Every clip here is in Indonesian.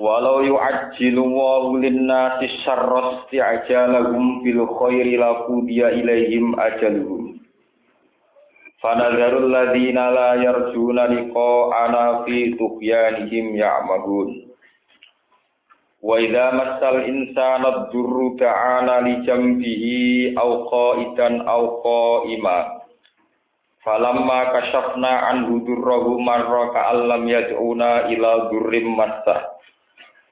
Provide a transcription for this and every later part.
Walau yu'ajjilu Allahu lin-nasi syarra isti'jalahum bil khairi laqudiya ilaihim ajaluhum. Fanadharul ladzina la yarjuna liqa'ana fi tughyanihim ya'mahun. Wa idza massal insana ad-durru ta'ana li jambihi aw qa'idan aw qa'ima. Falamma kashafna anhu durrahu marra ka'allam yad'una ila durrim massah.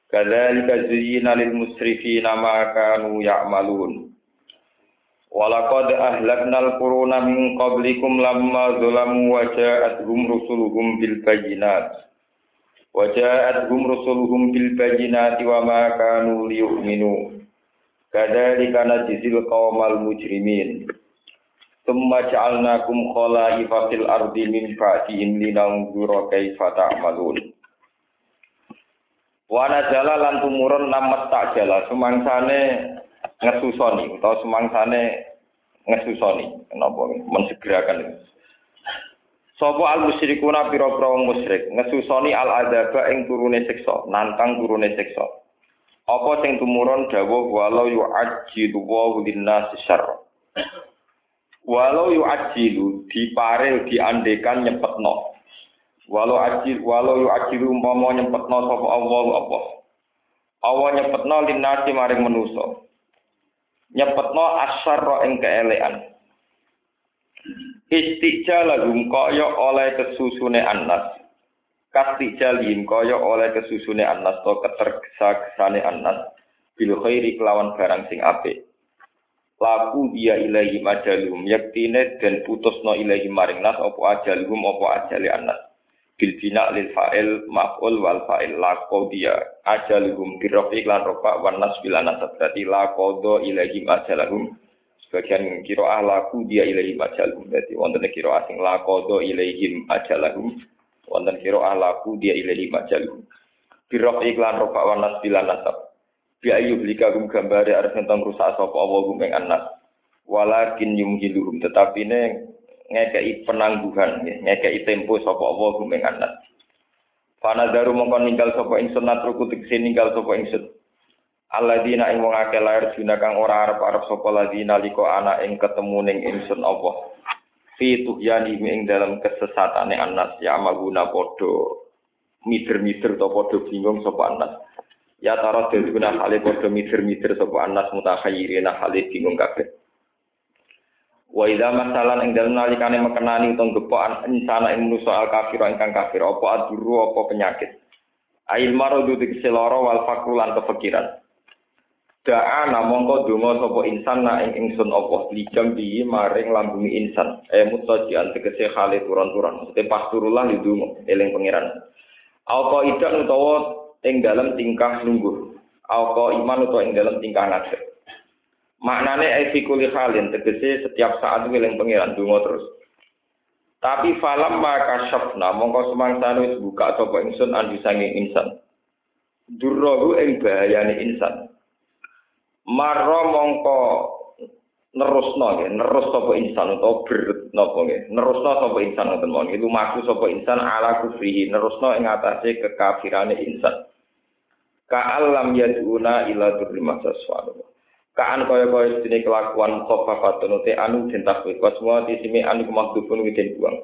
Kadzalika zuyyina lil musrifina ma kanu ya'malun. Walaqad ahlaknal quruna min qablikum lamma zalamu wa ja'atuhum rusuluhum bil bayyinat. Wa ja'atuhum rusuluhum bil bayyinati wa ma kanu liyu'minu. Kadzalika najzil qaumal mujrimin. Tsumma ja'alnakum khala'ifa fil ardi min ba'dihim linanzura kaifa ta'malun. Wana jala lan tumurun namet tak jala. Semangsane ngesusoni utawa semangsane ngesusoni. Kenapa mensegerakan Sopo al musyrikuna pira-pira musyrik? Ngesusoni al adzaba ing turune siksa nantang turune siksa. Apa sing tumurun? Dawuh walau yu'ajjilu wa linnasi syarra. Walau yu'ajjilu diparil diandekan nyepetno walau ajil walau yu ajilu umpama nyempetno sapa Allah apa? Allah nyempetno linasi maring manusa. Nyempetno asyarra ing keelekan. Istijalahum kaya oleh kesusune annas kastijalim kaya oleh kesusune annas to ketergesa-gesane annas bil khairi kelawan barang sing apik. Laku dia ilahi majalum yaktine dan putusno ilahi maring nas apa ajalhum apa ajali annas bil bina lil fa'il maf'ul wal fa'il. La qadiya ajaluhum birrafi lan rafa wan nasbil anasab berarti la qada ilaihim ajalahum sebagian kira laku dia ilaihim ajalahum berarti wonten kira asing la qada ilaihim ajalahum wonten kira laku dia ilaihim ajalahum birrafi lan rafa wan nasbil anasab bi ayu blikagum gambare arep tentang rusak sapa Allah gum ing anas. Walakin yumhiluhum. Tetapi ne ngekei penangguhan nggih ngekei tempo sapa Allah gumeng anas Fana daru mongko ninggal sapa ingsun natruku tegese ninggal sapa ingsun. Alladzina ing wong akeh lair dina kang ora arep-arep sapa ladina liko ana ing ketemu ning ingsun Allah. Fi tuhyani ing dalam kesesatane anas ya maguna padha mider-mider to padha bingung sapa anas ya taro dadi guna hale padha mider-mider sapa anas mutahayyirina hale bingung kabeh Wa idza masalan ing dalem nalikane mekenani utawa gepokan insana ing manusa al kafir ingkang kafir apa aduru apa penyakit. Ail maradu dikse lara wal fakru lan kefikiran. Da'a namangka donga sapa insan na ing ingsun apa lijam bi maring lambungi insan. E mutajian tegese khale turun-turun. Maksudnya pas turullah lidungo eling pangeran. Apa idak utawa ing dalem tingkah lungguh. Apa iman utawa ing dalem tingkah ngadeg. Maknane efikuli halin tegese setiap saat wiling pangeran donga terus. Tapi falam maka syafna mongko semangsa wis buka sapa ingsun andi sanging insan. Durrohu ing bahayane insan. Marro mongko nerusno nggih, nerus sapa insan utawa ber napa nggih, nerusno sapa insan ngoten mawon. Itu maku sapa insan ala kufrihi, nerusno ing atase kekafirane insan. Ka'alam yaduna ila durri masaswallah. Kaan kaya kaya sedene kelakuan khofafatun te anu den takwil. Semua disimi anu kemahdufun witen buang.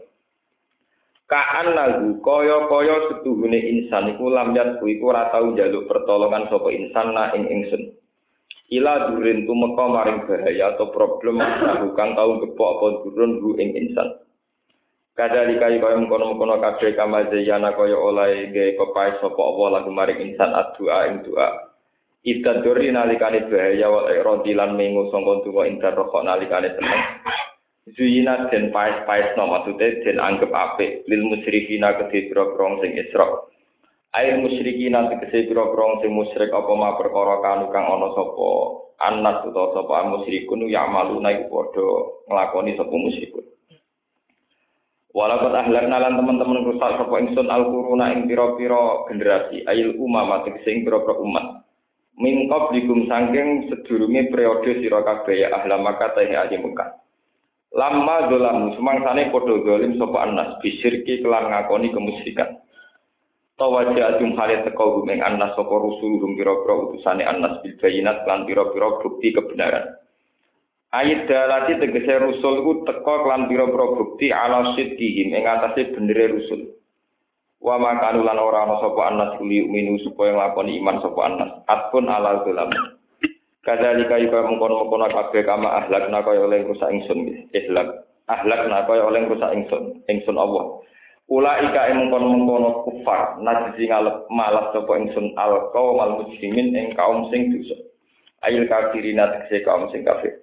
Kaan lagu kaya kaya setuhune insan iku lam yat iku ora tau njaluk pertolongan sapa insan na ing ingsun. Ila durin tumeka maring bahaya atau problem kang tau gepok apa durun bu ing insan. Kadali kaya kaya mengkono-mengkono kabeh kamazayana kaya oleh gawe kepaes sapa Allah lagu maring insan adua ing doa Ida dori nalikane bahaya wal irodi lan mengu sangka tuwa ing rokok nalikane seneng. Zuyina den paes-paes no maksudnya den anggap apik lil musyrifina kedhe boro sing isra. Air musyriki nanti kese pira-pira sing musyrik apa ma perkara kanu kang ana sapa anas utawa sapa musyrikun ya malu naik padha nglakoni sapa musyrikun. Walaupun ahlakna lan teman-teman rusak sapa ingsun al-quruna ing pira-pira generasi ayil umama tegese ing pira-pira umat. Min qablikum saking sedurunge periode sira kabeh ya ahla Makkah ta ahli Mekah. Lama dolamu sumangsane padha zalim sapa anas bisirki kelan ngakoni kemusyrikan. Tawajatum halit teko gumeng annas sapa rusuluhum pira-pira utusane annas bil bayinat lan pira-pira bukti kebenaran. Ayat dalati tegese rusul ku teko lan pira-pira bukti ala sidqihim ing atase benere rusul. Wa makanu lan ora ana sapa annas kuli minu supaya nglakoni iman sapa annas. Atpun ala dolam. Kadzalika yuka mengkono-mengkono kabeh kama ahlakna kaya oleh rusak ingsun. Ihlak. Ahlakna kaya oleh rusak ingsun. Ingsun Allah. Ula ika ing mengkono-mengkono kufar najisi ngalep malas sapa ingsun al kaum al muslimin ing kaum sing dosa. Ail kafirina tegese kaum sing kafir.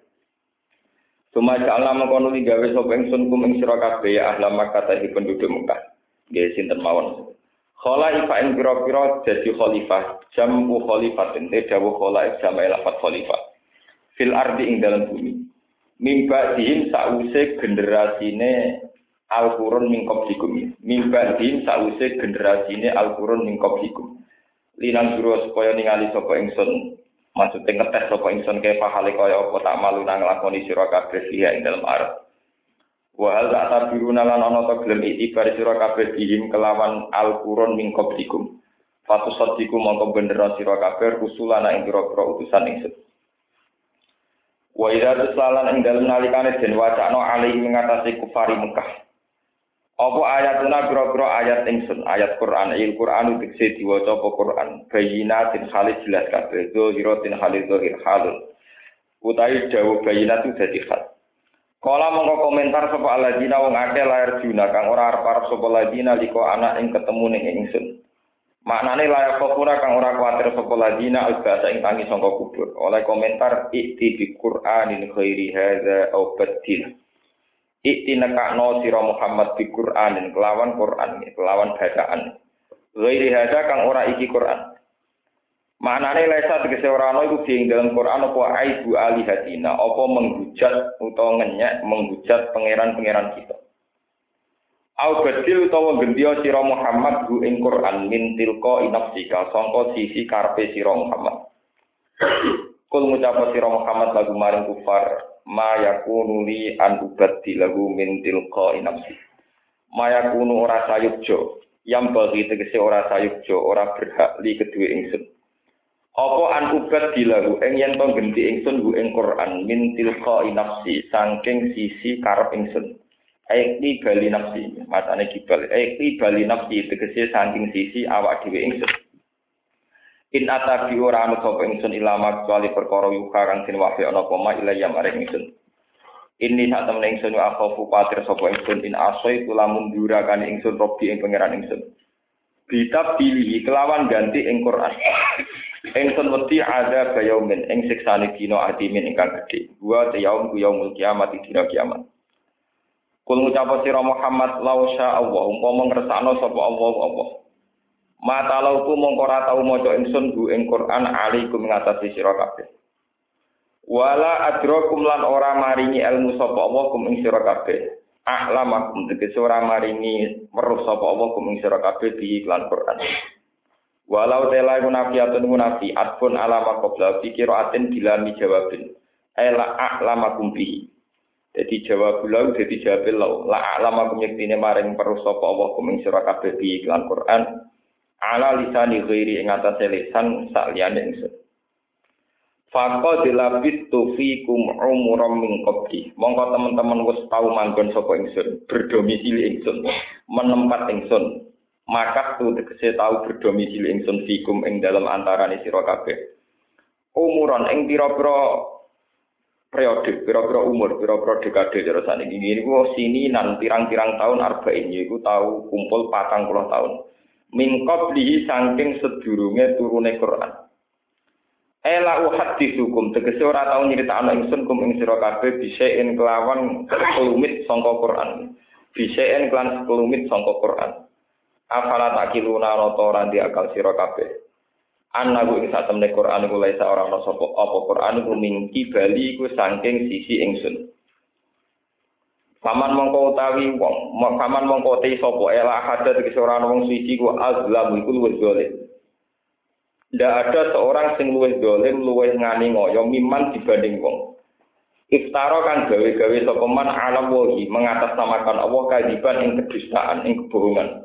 Suma ja'alna mengkono digawe sapa ingsun kum ing sira kabeh ya ahla Makkah penduduk Mekah. Nggih sinten mawon. Khala ifa ing pira-pira dadi khalifah, jamu khalifatin te dawuh khala jamae lafat khalifah. Fil ardi ing dalam bumi. Mimba dihim sause generasine Al-Qur'an min qablikum. Min ba'din sause generasine Al-Qur'an min qablikum. Linang sura supaya ningali sapa ingsun. Maksudnya ngetes sapa ingsun kaya pahale kaya apa tak malu nang lakoni sira kabeh ing dalem arep. Wa hal ta'tabiruna lan ana ta gelem itibar sira kabeh dihim kelawan Al-Qur'an min qablikum. Fatu sadiku mongko bener sira kabeh rusulana ing pira-pira utusan ingsun. Wa idza tusalan ing dalem nalikane den wacana alaihi ngatasi kufari Mekah. Apa ayatuna pira-pira ayat ingsun, ayat Quran, il Quran dikse diwaca apa Quran, bayinatin khalid jelas kabeh, zahiratin khalid zahir halun. Utai dawuh bayinat dadi hal. Kala mongko komentar sapa aladina wong akeh lahir juna kang ora arep-arep sapa ladina liko anak ing ketemu ning ingsun. Maknane layak kokura kang ora kuatir sapa ladina albasa ing tangi sangka kubur. Oleh komentar ikti bi Qur'anin khairi hadza au badil. Ikti nekakno sira Muhammad bi Qur'anin kelawan Qur'an kelawan bacaan. Ghairi hada kang ora iki Qur'an. Maknane lesa tegese ora ana iku di dalam Qur'an apa aibu alihatina, apa menghujat utawa ngenyek menghujat pangeran-pangeran kita. Au badil utawa gendya sira Muhammad hu ing Qur'an min tilqa inafsika sangka sisi karpe sira Muhammad. Kul ngucap sira Muhammad lagu maring kufar ma yakunu li an ubaddi lahu min tilqa nafsi ma yakunu ora sayukjo yang bagi tegese ora sayukjo ora berhak li kedue ingsun apa an ubaddi lahu ing yen to genti ingsun hu ing Quran min tilqa nafsi saking sisi karep ingsun Aikli bali nafsi, matane kibal. Aikli bali nafsi tegese saking sisi awak dhewe ingsun. In atabi ora anu sapa ingsun ilama kecuali perkara yuka kang den wahyu ana koma ilayya maring ingsun. Ini sak temen ingsun aku kuatir sapa ingsun in asoi kula mundura kan ingsun robi ing pangeran ingsun. Kitab pilih kelawan ganti ing Quran. Ingsun wedi ada bayaumin ing siksane dina adimin ingkang gedhe. Wa yaum ku yaumul kiamat dina kiamat. Kul ngucap sira Muhammad lausya Allah umpama ngersakno sapa Allah Allah. Mata lauku mongko ora tau maca ingsun bu ing Quran alaikum ngatasi sira kabeh. Wala adrakum lan ora maringi ilmu sapa Allah kum ing sira kabeh. Ahlamakum tegese ora maringi weruh sapa Allah kum ing sira kabeh di iklan Quran. Walau tela munafiatun munafiat pun alama qabla fikira atin dilami jawabin. Ela ahlamakum bihi. Jadi jawab lau jadi jawab lau. La ahlamakum yektine maring weruh sapa Allah kum ing sira kabeh di iklan Quran ala lisani ghairi ing atase lisan sak liyane ingsun. Faqad dilabitu fikum umuram min qabli. Mongko teman-teman wis tau manggon sapa ingsun, berdomisili ingsun, menempat ingsun. Maka tu tegese tau berdomisili ingsun fikum ing dalam antarane sira kabeh. Umuran ing pira-pira periode, pira-pira umur, pira-pira dekade cara saniki. Ini ku sini nan pirang-pirang tahun arba'in iku tau kumpul patang puluh tahun min qablihi saking sedurunge turune Quran. Ela uhaddithukum tegese ora tau nyritakno ingsun kum ing sira kabeh bisaen kelawan kelumit sangka Quran. Bisaen kelan kelumit sangka Quran. Afala takiluna ana ta ora akal sira kabeh. Anaku ing sak temne Quran iku laisa ora ana sapa apa Quran iku mingki bali iku saking sisi ingsun. Paman mongko utawi wong, paman mongko te sapa ela hadat iki ora wong siji ku azlam iku luwih dolim. Ndak ada seorang sing luwih dolim luwih ngani ngoyo miman dibanding wong. Iftara kan gawe-gawe sapa man alam wahi mengatasnamakan Allah kadiban ing kedustaan ing kebohongan.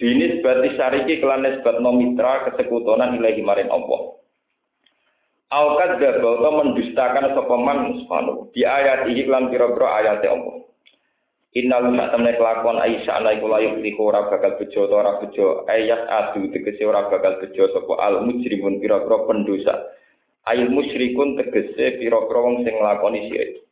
Dinis berarti syariki kelan nisbat no mitra kesekutonan ilahi marin Allah. Aukat dabau mendustakan sopaman subhanahu. Di ayat ini kelan pira-pira ayat Allah. Inna lu sak temne kelakuan Aisyah ana iku layu liku ora bakal bejo utawa ora bejo ayat adu tegese ora bakal bejo sapa al mujrimun pira-pira pendosa. Ayat musyrikun tegese pira-pira wong sing nglakoni syirik.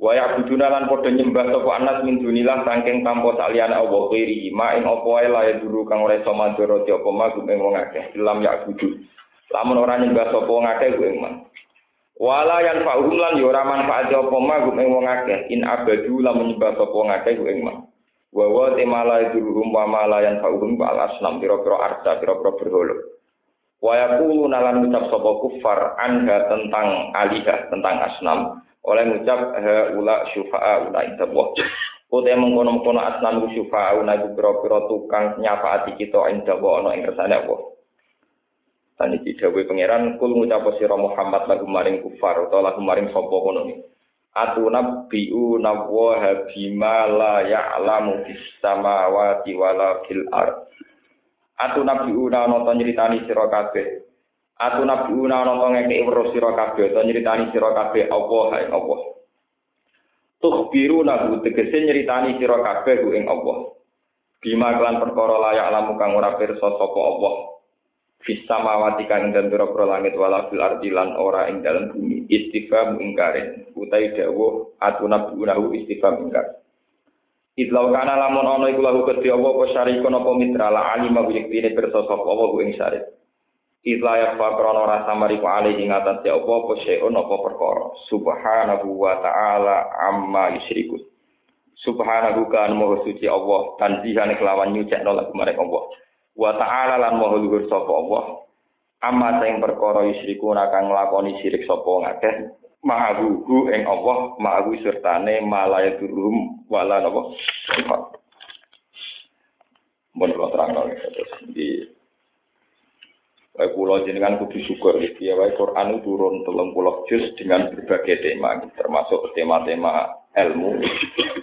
Wa ya'buduna lan padha nyembah sapa anas min dunilah saking tanpa saliyane Allah kiri ma ing apa wae lae dulu kang ora iso mandoro apa magum ing wong akeh lam ya'budu. Lamun ora nyembah sapa wong akeh kuwi man. Wala yang fa'uhum lan yo ora manfaat apa magum ing wong akeh in abadu lamun nyembah sapa wong akeh kuwi man. Wa wa temala dulu wa mala yang fa'uhum wa asnam pira-pira arsa pira-pira berhala. Wa yaqulu nalan ucap sapa kufar anha tentang alihah tentang asnam oleh ngucap ula syufa'a ula indallah. Utai mengkono-mengkono syufa'a ula biro-biro tukang nyafaati kita indallah ana ing kersane Allah. Dan iki dawuh pangeran kul ngucap sira Muhammad lagu maring kufar utawa lagu maring sapa kono ni. Atuna biu nawwa bima la ya'lamu fis samawati wala fil ard. Atuna biu na nonton nyritani sira kabeh Atu nabi una ana kang ngekeki weruh sira kabeh utawa nyritani sira kabeh apa hae apa. Tukhbiru nahu tegese nyritani sira kabeh ku ing Allah. Bima kelan perkara layak lamu kang ora pirsa sapa Allah. Kang ing langit wala fil ardi lan ora ing dalem bumi. Istifham ingkarin. Utai dawuh atu nabi unahu istifham ingkar. Idlau kana lamun ana iku lahu kedhi apa apa syarikun apa mitra la alima yektine pirsa sapa ku ing syarik. Ila ya fa krono rasa mariku ali ing atas ya apa apa syai'un apa perkara. Subhanahu wa ta'ala amma yusyrikun. Subhanahu kan moho suci Allah tanzihan kelawan nyucekno lagu marek Allah. Wa ta'ala lan moho luhur sapa Allah. Amma sing perkara yusyrikun kang nglakoni syirik sapa ngakeh. Ma'ahu ing Allah, ma'ahu sertane malaya turum wala napa. Mun kula terangno terus di Baik pulau jenengan kudu syukur ya wae Quran itu turun telung pulau juz dengan berbagai tema termasuk tema-tema ilmu,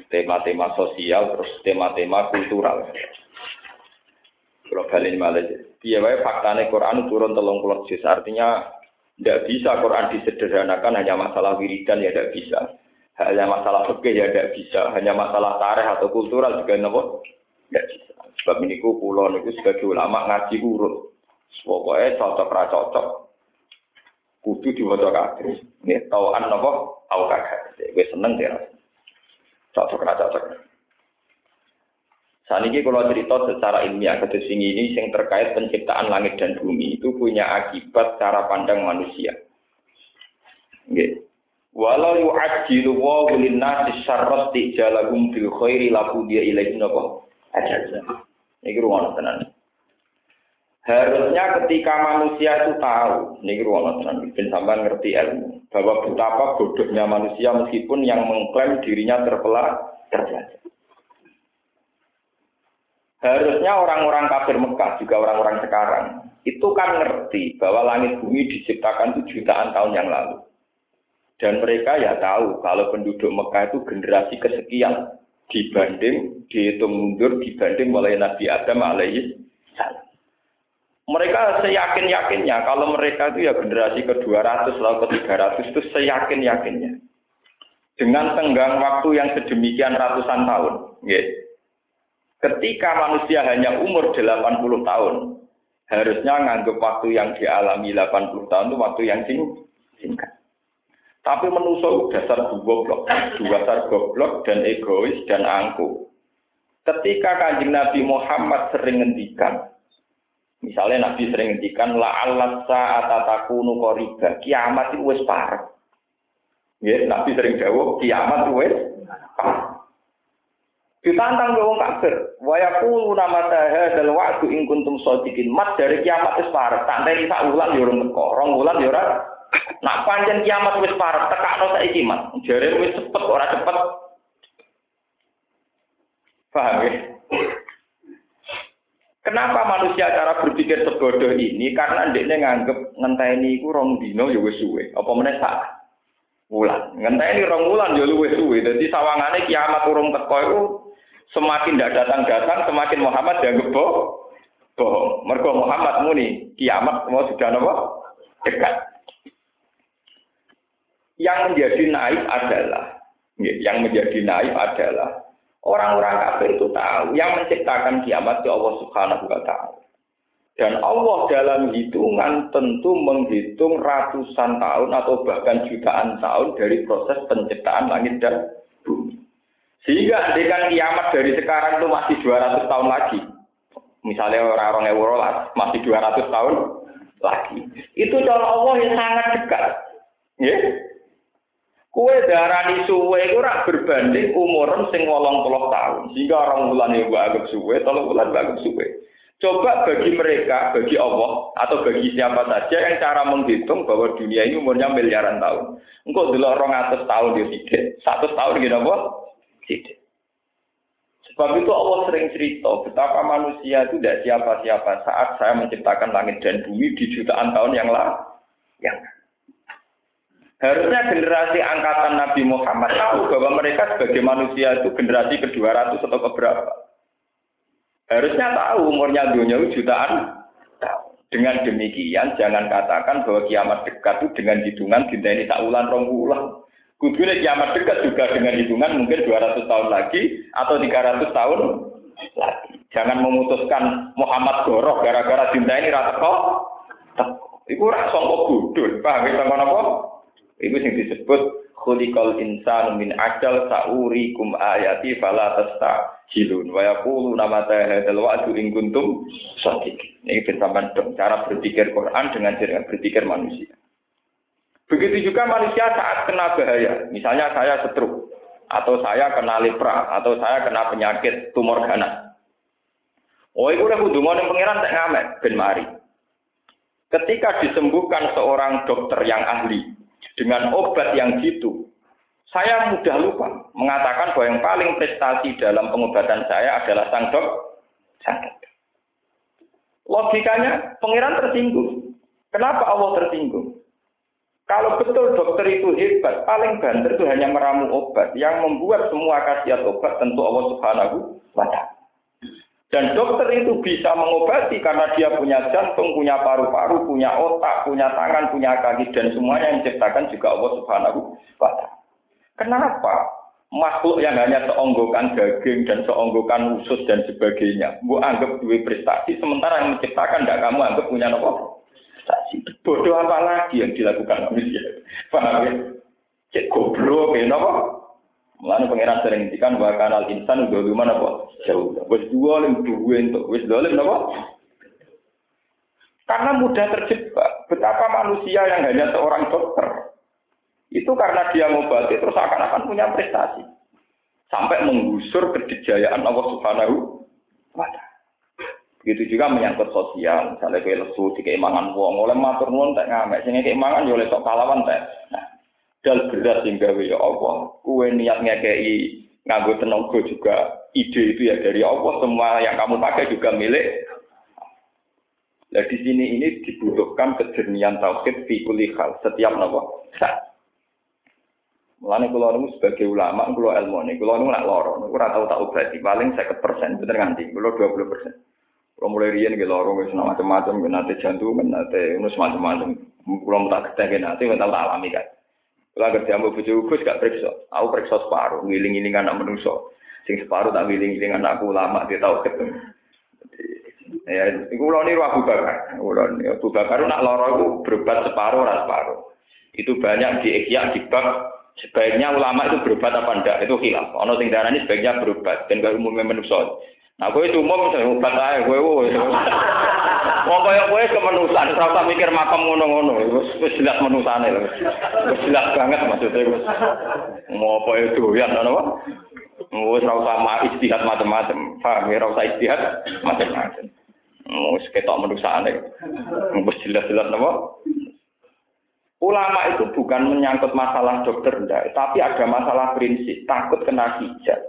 tema-tema sosial, terus tema-tema kultural. Kalau kalian malah ya wae faktanya Quran turun telung pulau juz artinya tidak bisa Quran disederhanakan hanya masalah wiridan ya tidak bisa. Hanya masalah fikih ya tidak bisa. Hanya masalah tarikh atau kultural juga nopo tidak bisa. Sebab ini ku pulau niku sebagai ulama ngaji urut Pokoknya cocok ra cocok. Kudu diwaca kabeh. Nek tauan napa au kagak. Wis seneng ya. Cocok ra cocok. Saat ini kalau cerita secara ilmiah sini ini yang terkait penciptaan langit dan bumi itu punya akibat cara pandang manusia. Nggih. Walau yu'ajjilu wa linnasi syarra tijalahum bil khairi laku dia ilaihi napa? Ajal. Iki ruang tenan. Harusnya ketika manusia itu tahu, ini ruang bin sampai ngerti ilmu, bahwa betapa bodohnya manusia meskipun yang mengklaim dirinya terpelah, terpelajar. Harusnya orang-orang kafir Mekah, juga orang-orang sekarang, itu kan ngerti bahwa langit bumi diciptakan itu jutaan tahun yang lalu. Dan mereka ya tahu kalau penduduk Mekah itu generasi kesekian dibanding dihitung mundur dibanding mulai Nabi Adam alaihi salam. Mereka seyakin-yakinnya kalau mereka itu ya generasi ke-200 atau ke-300 itu seyakin-yakinnya. Dengan tenggang waktu yang sedemikian ratusan tahun. Ketika manusia hanya umur 80 tahun, harusnya nganggap waktu yang dialami 80 tahun itu waktu yang singkat. Tapi menusuk dasar goblok, dasar goblok dan egois dan angkuh. Ketika kanjeng Nabi Muhammad sering ngendikan, Misalnya Nabi sering ngendikan la alat saat takunu qoriba. Kiamat itu wis parah. Ya, Nabi sering jawab kiamat wis parah. Ditantang ke wong kafir. Wa yaqulu nama hadzal wa'du in kuntum shadiqin. Mat dari kiamat wis parek. Tanteni sak wulan yo urung teko. Rong wulan ora. Nak pancen kiamat wis parek, tekakno saiki, Mat. Jare wis cepet ora cepet. Paham ya? Kenapa manusia cara berpikir sebodoh ini? Karena ndekne nganggep ngenteni iku rong dino ya wis suwe. Apa meneh sak wulan. Ngenteni rong wulan ya luwih suwe. Dadi sawangane kiamat urung teko iku semakin tidak datang-datang, semakin Muhammad dianggap bohong. Mergo Muhammad muni kiamat mau sudah nopo dekat. Yang menjadi naif adalah, yang menjadi naif adalah orang-orang kafir itu tahu yang menciptakan kiamat di Allah Subhanahu wa taala. Dan Allah dalam hitungan tentu menghitung ratusan tahun atau bahkan jutaan tahun dari proses penciptaan langit dan bumi. Sehingga andekan kiamat dari sekarang itu masih 200 tahun lagi. Misalnya orang-orang Eurolas masih 200 tahun lagi. Itu cara Allah yang sangat dekat. Ya. Kue darani suwe itu rak berbanding umuran sing wolong puluh tahun. Sehingga orang bulan yang agak suwe, tolong bulan agak suwe. Coba bagi mereka, bagi Allah, atau bagi siapa saja yang cara menghitung bahwa dunia ini umurnya miliaran tahun. Engkau dulu orang atas tahun dia tidak. Satu tahun gitu apa? Tidak. Sebab itu Allah sering cerita betapa manusia itu tidak siapa-siapa saat saya menciptakan langit dan bumi di jutaan tahun yang lalu. Yang Harusnya generasi angkatan Nabi Muhammad tahu bahwa mereka sebagai manusia itu generasi ke-200 atau keberapa. Harusnya tahu umurnya dunia jutaan. Dengan demikian jangan katakan bahwa kiamat dekat itu dengan hitungan dinta ini tak ulang rong ulang. Kiamat dekat juga dengan hitungan mungkin 200 tahun lagi atau 300 tahun lagi. Jangan memutuskan Muhammad goroh gara-gara cinta ini rata kok. Iku rak sangka bodho, paham ya sangka napa? Iku sing disebut khuliqal insanu min ajal kum ayati fala tastajilun wa yaqulu nama hadzal wa'du in kuntum shadiqin. Ini dong cara berpikir Quran dengan cara berpikir manusia. Begitu juga manusia saat kena bahaya. Misalnya saya setruk, atau saya kena lepra, atau saya kena penyakit tumor ganas. Oh, itu udah kudu mau pangeran tak ngamet ben mari. Ketika disembuhkan seorang dokter yang ahli dengan obat yang gitu, saya mudah lupa mengatakan bahwa yang paling prestasi dalam pengobatan saya adalah sang dok, sang dokter. Logikanya, pangeran tersinggung. Kenapa Allah tersinggung? Kalau betul dokter itu hebat, paling banter itu hanya meramu obat. Yang membuat semua khasiat obat tentu Allah Subhanahu wa taala. Dan dokter itu bisa mengobati karena dia punya jantung, punya paru-paru, punya otak, punya tangan, punya kaki dan semuanya yang diciptakan juga Allah Subhanahu wa taala. Kenapa makhluk yang hanya seonggokan daging dan seonggokan usus dan sebagainya, bu anggap dua prestasi, sementara yang menciptakan tidak kamu anggap punya nopo prestasi. Bodoh apa lagi yang dilakukan manusia? Paham ya? Cek goblok ya, apa? Mulane pangeran sering ngendikan wa kanal insan udah mana apa? Jauh. Wis dua lim duwe untuk wis dolim napa? Karena mudah terjebak. Betapa manusia yang hanya seorang dokter itu karena dia ngobati terus akan-akan punya prestasi sampai menggusur kedijayaan Allah Subhanahu wa taala. Begitu juga menyangkut sosial, misalnya kayak lesu di keimangan wong, oleh matur nuwun tak ngamek, sehingga keimangan yo oleh sok pahlawan tak. Nah, dal berat hingga ya Allah, kue niat ngekei nganggo tenaga juga ide itu ya dari Allah, semua yang kamu pakai juga milik. Nah di sini ini dibutuhkan kejernihan tauhid fi kulli hal, setiap nopo. Mulane kula niku sebagai ulama, kula ilmu nih, kula niku nak loro, niku ora tau tak obati, paling 50% bener nganti, kula 20%. Kalau mulai rian gitu lorong wis macam-macam, nate jantung, nate nus macam-macam. Kalau tak ketemu nate, kita tak alami kan. Kalau kerja ambil bujuk gus gak periksa, aku periksa separuh, ngiling-ngiling anak manusia. Sing separuh tak ngiling-ngiling anakku lama dia tahu ketemu. Ya, itu kalau ini Abu Bakar. Kalau ini Abu Bakar nak lorong itu berobat separuh, ras separuh. Itu banyak di ikhya di sebaiknya ulama itu berobat apa enggak itu hilaf. Ono sing ini sebaiknya berobat dan gak umumnya manusia. Nah, kowe umum bisa obat ae kowe wis. Wong kaya kowe kemenusan, ora usah mikir makam ngono-ngono. Wis jelas menusane lho. Wis jelas banget maksudnya wis. Apa itu ya ngono apa? Wis ora usah istihad macam-macam. Paham ya ora usah istihad macam-macam. Wis ketok menusane. Wis jelas-jelas napa? Ulama itu bukan menyangkut masalah dokter, enggak, tapi ada masalah prinsip, takut kena hijab.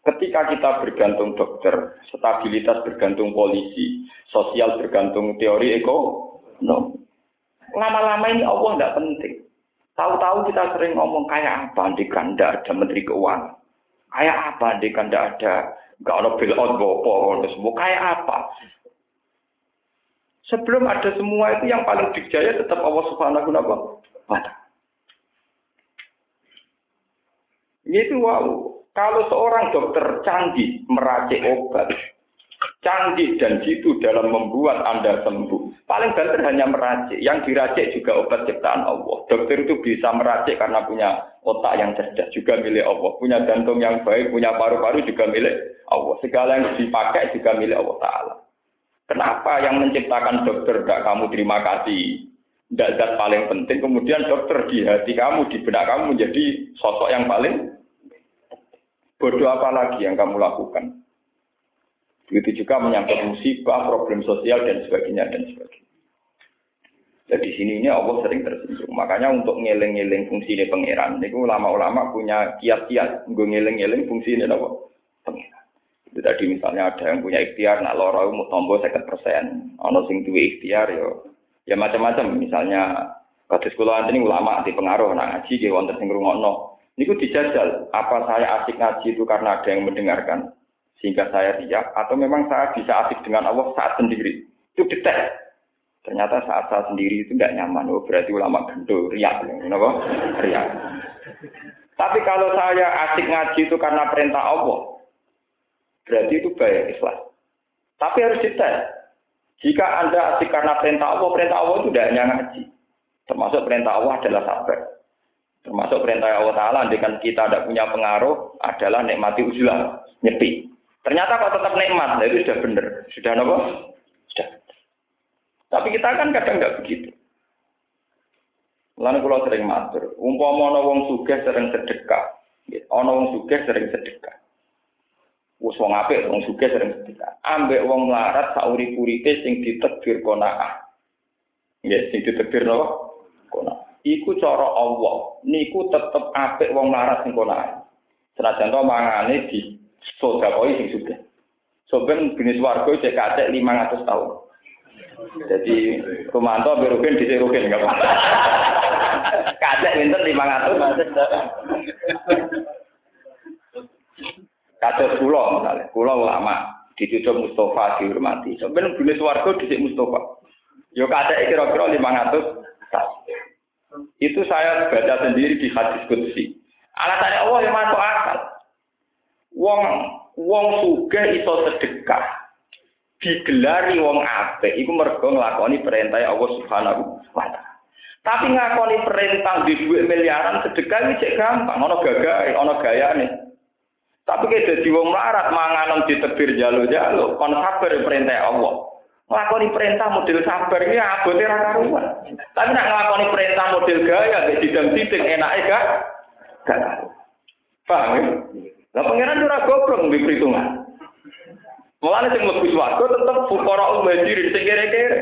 Ketika kita bergantung dokter, stabilitas bergantung polisi, sosial bergantung teori eko, no. Lama-lama ini Allah tidak penting. Tahu-tahu kita sering ngomong kayak apa di kanda ada menteri keuangan. Kayak apa di kanda ada nggak ada bill out gopo semua kayak apa. Sebelum ada semua itu yang paling dijaya tetap Allah Subhanahu wa taala. Itu wow. Kalau seorang dokter canggih meracik obat, canggih dan jitu dalam membuat Anda sembuh. Paling banter hanya meracik. Yang diracik juga obat ciptaan Allah. Dokter itu bisa meracik karena punya otak yang cerdas juga milik Allah. Punya jantung yang baik, punya paru-paru juga milik Allah. Segala yang dipakai juga milik Allah Ta'ala. Kenapa yang menciptakan dokter tidak kamu terima kasih? Tidak paling penting. Kemudian dokter di hati kamu, di benak kamu menjadi sosok yang paling bodoh apa lagi yang kamu lakukan? Begitu juga menyangkut musibah, problem sosial dan sebagainya dan sebagainya. Jadi di sini ini Allah sering tersinggung. Makanya untuk ngeling-ngeling fungsi ini pangeran, itu ulama-ulama punya kiat-kiat gue ngeling-ngeling fungsi ini apa? Itu tadi misalnya ada yang punya ikhtiar, nak loro mau tombol sekitar persen, ono sing duwe ikhtiar yo, ya macam-macam. Misalnya kados kula ini ulama di pengaruh nak ngaji ge wonten sing ngrungokno. Niku dijajal, apa saya asik ngaji itu karena ada yang mendengarkan? sehingga saya riak atau memang saya bisa asik dengan Allah saat sendiri. Itu detek. Ternyata saat saya sendiri itu tidak nyaman. Oh berarti ulama gendo riak. Kenapa? Riak. Tapi kalau saya asik ngaji itu karena perintah Allah berarti itu baik ikhlas. Tapi harus detek jika anda asik karena perintah Allah perintah Allah itu tidak hanya ngaji. Termasuk perintah Allah adalah sabar termasuk perintah Allah Ta'ala dengan kita tidak punya pengaruh adalah nikmati ujulah nyepi Ternyata kok tetap nikmat, nah, itu sudah benar. Sudah apa? Sudah. Tapi kita kan kadang nggak begitu. Lalu kalau sering matur, umpama ana wong sugih sering sedekah, ana wong sugih sering sedekah. Wes wong apik wong sugih sering sedekah. Ambek wong melarat sauri-uripe sing ditegir qanaah. Nggih, sing ditegir napa? Qanaah. Iku cara Allah. Niku tetep apik wong melarat sing qanaah. Senajan to mangane di sodakoi sing sudah. Soben jenis warga cek kacek 500 tahun. Jadi Romanto berukin di serukin nggak apa. Kacek winter 500. Kacek pulau misalnya, pulau lama dicucuk Mustafa dihormati. Soben jenis warga di Mustafa. Yo kacek kira-kira 500 tahun. Itu saya baca sendiri di hadis kudsi. Alasannya Allah yang masuk akal. Wong wong sugih iso sedekah. Digelari wong apik iku mergo nglakoni perintah Allah Subhanahu wa taala. Tapi ngakoni perintah di duit miliaran sedekah iki cek gampang, ana gagahe, ana gayane. Tapi kayak dadi wong melarat manganem ditebir jalo-jalo, kon sabar perintah Allah. Nglakoni perintah model sabar iki abote ra karuan. Tapi nak nglakoni perintah model gaya gak didang-diding enake gak gak Paham ya? Lah pangeran ora goblok mbek perhitungan. Mulane sing mlebu swarga tetep fukara di sing kere-kere.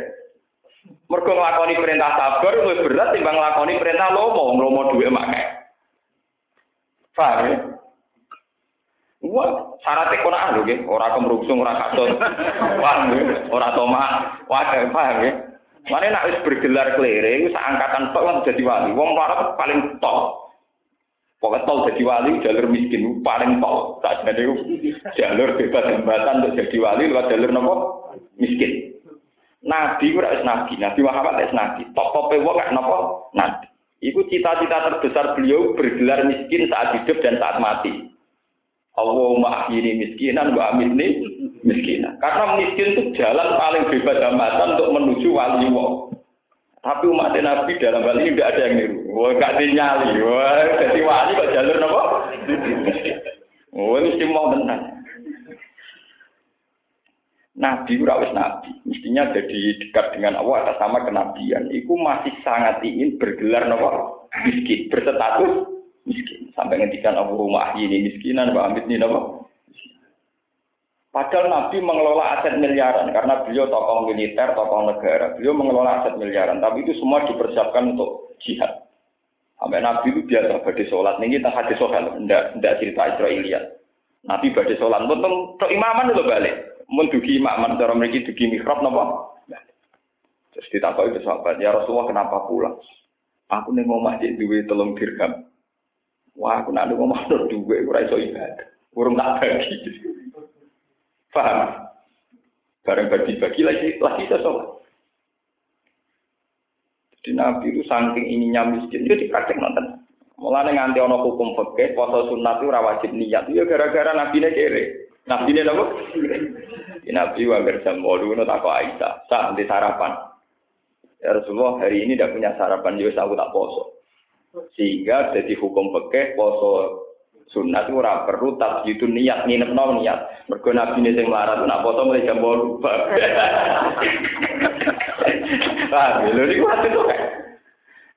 Mergo nglakoni perintah sabar luwih berat timbang nglakoni perintah lomo, lomo duwe makai. Paham ya? Wah, syarat ekonomi lho nggih, ora kemrungsung, ora katut. Paham ya? Ora tomah. Wah, paham ya? Mane nek wis bergelar klere, wis angkatan tok lan dadi wali. Wong larat paling top. Pokoknya tol jadi wali jalur miskin paling tol. Saat ini jalur bebas hambatan untuk jadi wali lewat jalur nopo miskin. Nabi itu harus nabi, Nabi Muhammad harus nabi. Top top wong gak nopo nabi. Iku cita-cita terbesar beliau bergelar miskin saat hidup dan saat mati. Allahumma akhiri miskinan wa amitni miskinan. Karena miskin itu jalan paling bebas hambatan untuk menuju wali wong. Tapi umat Nabi dalam hal ini tidak ada yang niru. Wah, gak dinyali. Wah, jadi wali kok jalur nopo? Oh, ini mau benar. Nabi ora nabi, mestinya jadi dekat dengan Allah atas sama kenabian. Iku masih sangat ingin bergelar nopo miskin, berstatus miskin. Sampai ngendikan aku rumah ini miskinan, Pak Amit ini apa? Padahal Nabi mengelola aset miliaran karena beliau tokoh militer, tokoh negara. Beliau mengelola aset miliaran, tapi itu semua dipersiapkan untuk jihad. Sampai Nabi itu biasa pada sholat. Ini kita hadis sholat, tidak tidak cerita Israeliat. Nabi pada sholat, untuk untuk imaman itu balik. Mendugi imaman, cara mereka dugi mihrab, nopo. Terus ditakoi ke sahabat, ya Rasulullah kenapa pulang? Aku nih mau masjid duwe telung dirham. Wah, aku nak mau masuk duwe, ora iso ibadah. Urung tak bagi. Paham? Bareng bagi-bagi lagi, lagi sholat. Jadi Nabi itu saking ininya miskin, dia dipraktek nonton. Mulanya nganti ono hukum fakir, poso sunat itu wajib niat. Ya gara-gara Nabi ini kere. Nabi ini apa? Nabi wajar jam bolu, no tak Aisyah. Sah nanti sarapan. Ya Rasulullah hari ini tidak punya sarapan, jadi ya aku tak poso. Sehingga jadi hukum fakir, poso sunat itu ora perlu itu niat nginep no niat. Mergo Nabi ini sing melarat, nak poso mulai jam bolu. Ah, lho niku tuh.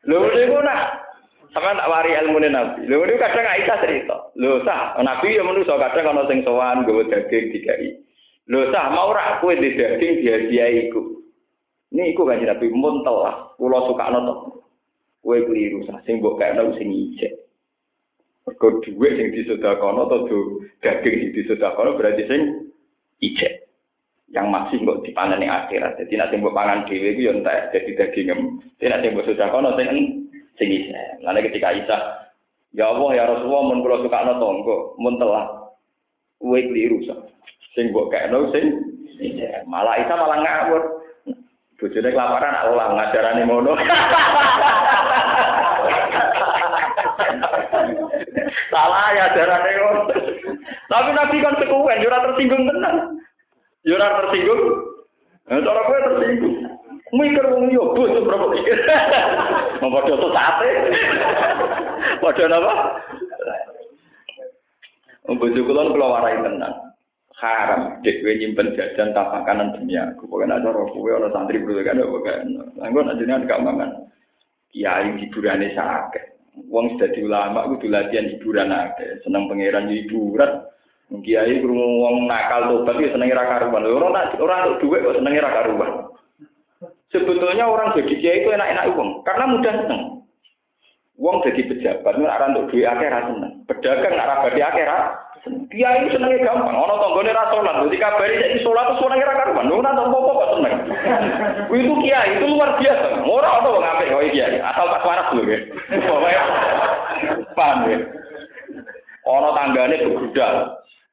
Lho niku nak sama tak wari ilmu nabi. Lho niku kadang Aisyah cerita. Lho sah, nabi ya manusa kadang ana sing sowan nggawa daging dikai. Lho sah mau rak kowe di daging dia-dia iku. Ini iku kan nabi muntel lah. Kula suka to. kue keliru sing mbok kayak sing ijek. Kau dua sing disedakono sudah kono atau daging sing disedakono berarti sing ijek. Yang masih mbok dipanen yang akhirat. Dadi nek sing mbok pangan dhewe itu yo entek dadi dagingem. em jadi nanti buat sudah sing sing ije lalu ketika isa ya allah ya rasulullah mun kalau suka nol tonggo mun telah kue keliru sah sing mbok kayak sing ije malah isa malah ngawur. Bojone kelaparan, Allah ngajarannya mono. Salah ya ajarane ngono. Tapi Nabi kan sekuen, ora tersinggung tenan. Yo tersinggung. Nah, cara kowe tersinggung. Mikir wong yo bos berapa mikir. Mau padha sate. Padha napa? Bojo kula kula warai tenan. Haram kowe nyimpen jajan tak makanan demi aku. Pokoke nek cara kowe ana santri bro kan pokoke. Anggo nek jenengan gak mangan. Kiai hiburane sakit. Wong sudah ulama kudu latihan hiburan akeh. Seneng pangeran hiburan. Kiai krungu wong nakal tobat ya senenge ra karuan. Ora tak ora untuk dhuwit kok senenge ra karuan. Sebetulnya orang jadi kiai itu enak-enak uang karena mudah seneng. Wong jadi pejabat ora ora untuk duit akeh seneng. Pedagang akeh ra Kiai senenge gampang, ana tanggane ra salat, dadi kabari saiki salat terus senenge ra karuan. Ora ana apa-apa kok seneng. Itu kiai itu luar biasa. Ora ana wong apik kok kiai, asal tak waras lho nggih. Paham ya? Ana tanggane begudal,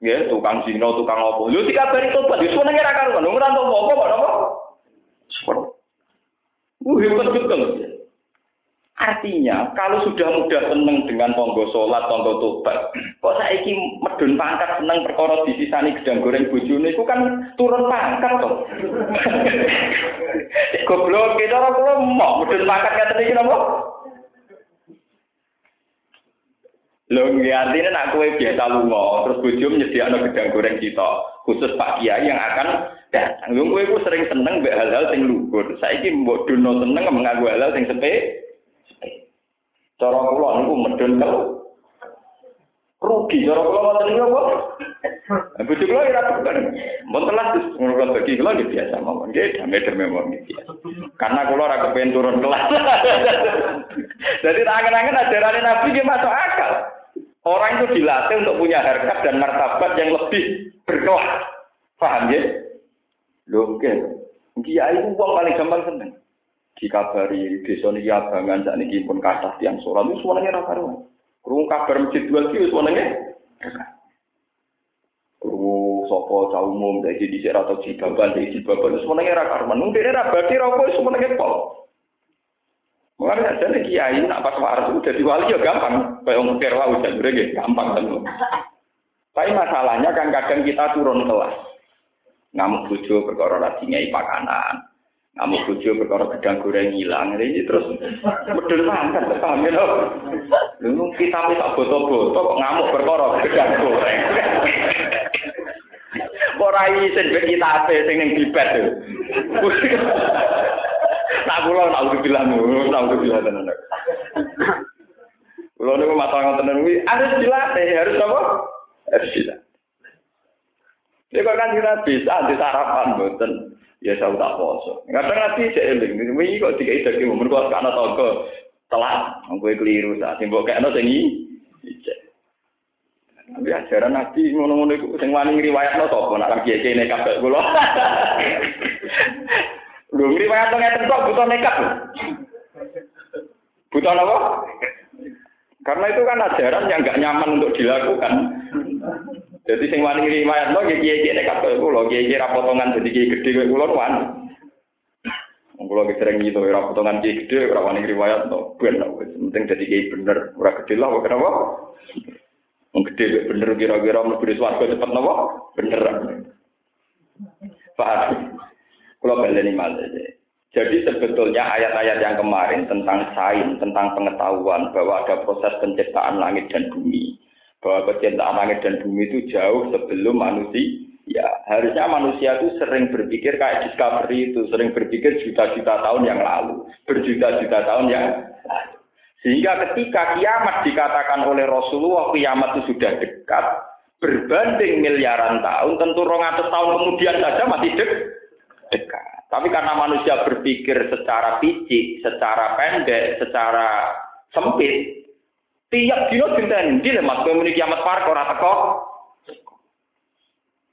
Ya, tukang zina, tukang apa. Lu dikabari tobat, wis menenge ra karuan. Ora entuk apa kok napa? Sepur. Uh, hebat betul. Artinya, kalau sudah mudah seneng dengan tonggo sholat, tonggo tobat, kok saiki medun pangkat seneng perkara disisani gedang goreng bojone iku kan turun pangkat to. Goblok, kita ora kula mau medun pangkat kata iki napa? Lho nggih artine nek kowe biasa lunga, terus bojo nyediakno gedang goreng kita, khusus Pak Kiai yang akan datang. Lho kowe sering seneng mbek hal-hal sing lugur. Saiki mbok dono seneng menganggo hal-hal sing sepe. Cara kula niku medun kel rugi cara kula ngoten niku apa? Bojo kula ora bukan. Mun telah terus ngono bagi kula nggih biasa mawon. Nggih damai-damai mawon biasa. Karena kula ora kepen turun kelas. Jadi tangan-tangan ajaran Nabi nggih masuk akal. Orang itu dilatih untuk punya harkat dan martabat yang lebih berkelas. Paham ya? Loh, oke. Kiai itu uang paling gampang seneng. Dikabari desa niki abangan sak niki pun kathah tiyang sholat itu semuanya ra karuan. Krungu kabar masjid dua ki semuanya Krungu sapa cah umum saiki dhisik ra tau jibaban iki jibaban semuanya ra karuan. Mung dene ra badhe ra kok semuanya pol. Mulai saja nih kiai nak pas waras itu wali ya gampang. Kayak kira wah udah ya gampang kan. Tapi masalahnya kan kadang kita turun kelas. Ngamuk bojo perkara lagi ngei pakanan. Ngamuk bojo perkara gedang goreng hilang. Ini terus medul mangkat, paham ya Lu kita bisa foto-foto kok ngamuk perkara gedang goreng. Ora isin kita apa sing ning bibet. Tak kula tak udah bilang, tak udah bilang tenan. Kalau niku masalah ngoten niku harus dilatih, harus apa? Harus dilatih. Kok kan kita bisa di sarapan boten. Ya saya tak poso. Kadang nanti saya eling, ini kok tiga itu umur kok karena toko telat, gue keliru saat simbol kayak no sengi. Tapi ajaran nabi ngono-ngono itu, sing wani riwayat no toko, nak lagi aja nekat kayak gue Lu riwayat ngeten kok butuh nekat. Butuh apa? Karena itu kan ajaran yang gak nyaman untuk dilakukan. Jadi sing wani riwayat lo kiai kiai nekat kaya kulo, kiai kiai rapotongan jadi kiai gede kaya kulo wani. Kulo sering gitu, rapotongan kiai gede, ora wani riwayat lo, ben penting jadi kiai bener, ora gede lah, kenapa? Wong gede bener kira-kira mlebu di swarga cepet napa? Bener. Paham? Kulo baleni malih. Jadi sebetulnya ayat-ayat yang kemarin tentang sains, tentang pengetahuan bahwa ada proses penciptaan langit dan bumi, bahwa kecintaan langit dan bumi itu jauh sebelum manusia. Ya, harusnya manusia itu sering berpikir kayak discovery itu, sering berpikir juta-juta tahun yang lalu, berjuta-juta tahun yang lalu. Sehingga ketika kiamat dikatakan oleh Rasulullah kiamat itu sudah dekat, berbanding miliaran tahun, tentu rongatus tahun kemudian saja masih dek, dekat. Tapi karena manusia berpikir secara picik, secara pendek, secara sempit, Tiap dino dinten ndi le Mas kowe kiamat par ora teko.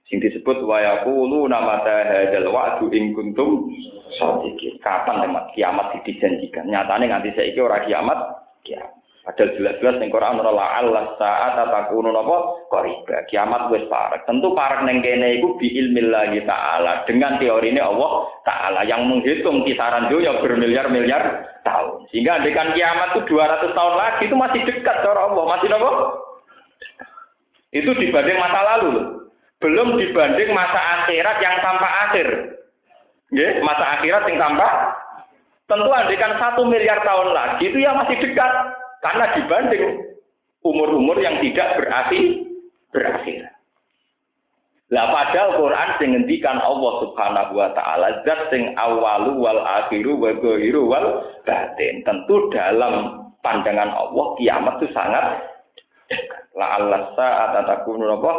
Sing disebut wa yaqulu nama hadzal wa'du in kuntum shadiqin. Kapan le kiamat dijanjikan? Nyatane nganti saiki ora kiamat, kiamat. Padahal jelas-jelas ning Quran ora Allah saat takunu napa qariba. Kiamat wis parek. Tentu parek ning kene iku bi ilmillah taala dengan teori ini Allah taala yang menghitung kisaran dunia bermiliar-miliar tahun. Sehingga dengan kiamat itu 200 tahun lagi itu masih dekat cara Allah, masih napa? Itu dibanding masa lalu loh. Belum dibanding masa akhirat yang tanpa akhir. Nggih, masa akhirat yang tanpa Tentu andikan satu miliar tahun lagi itu yang masih dekat. Karena dibanding umur-umur yang tidak berakhir, berakhir. Lah padahal Quran sing ngendikan Allah Subhanahu wa taala zat sing awalu wal akhiru wa zahiru wal batin. Tentu dalam pandangan Allah kiamat itu sangat la Allah saat takunu apa?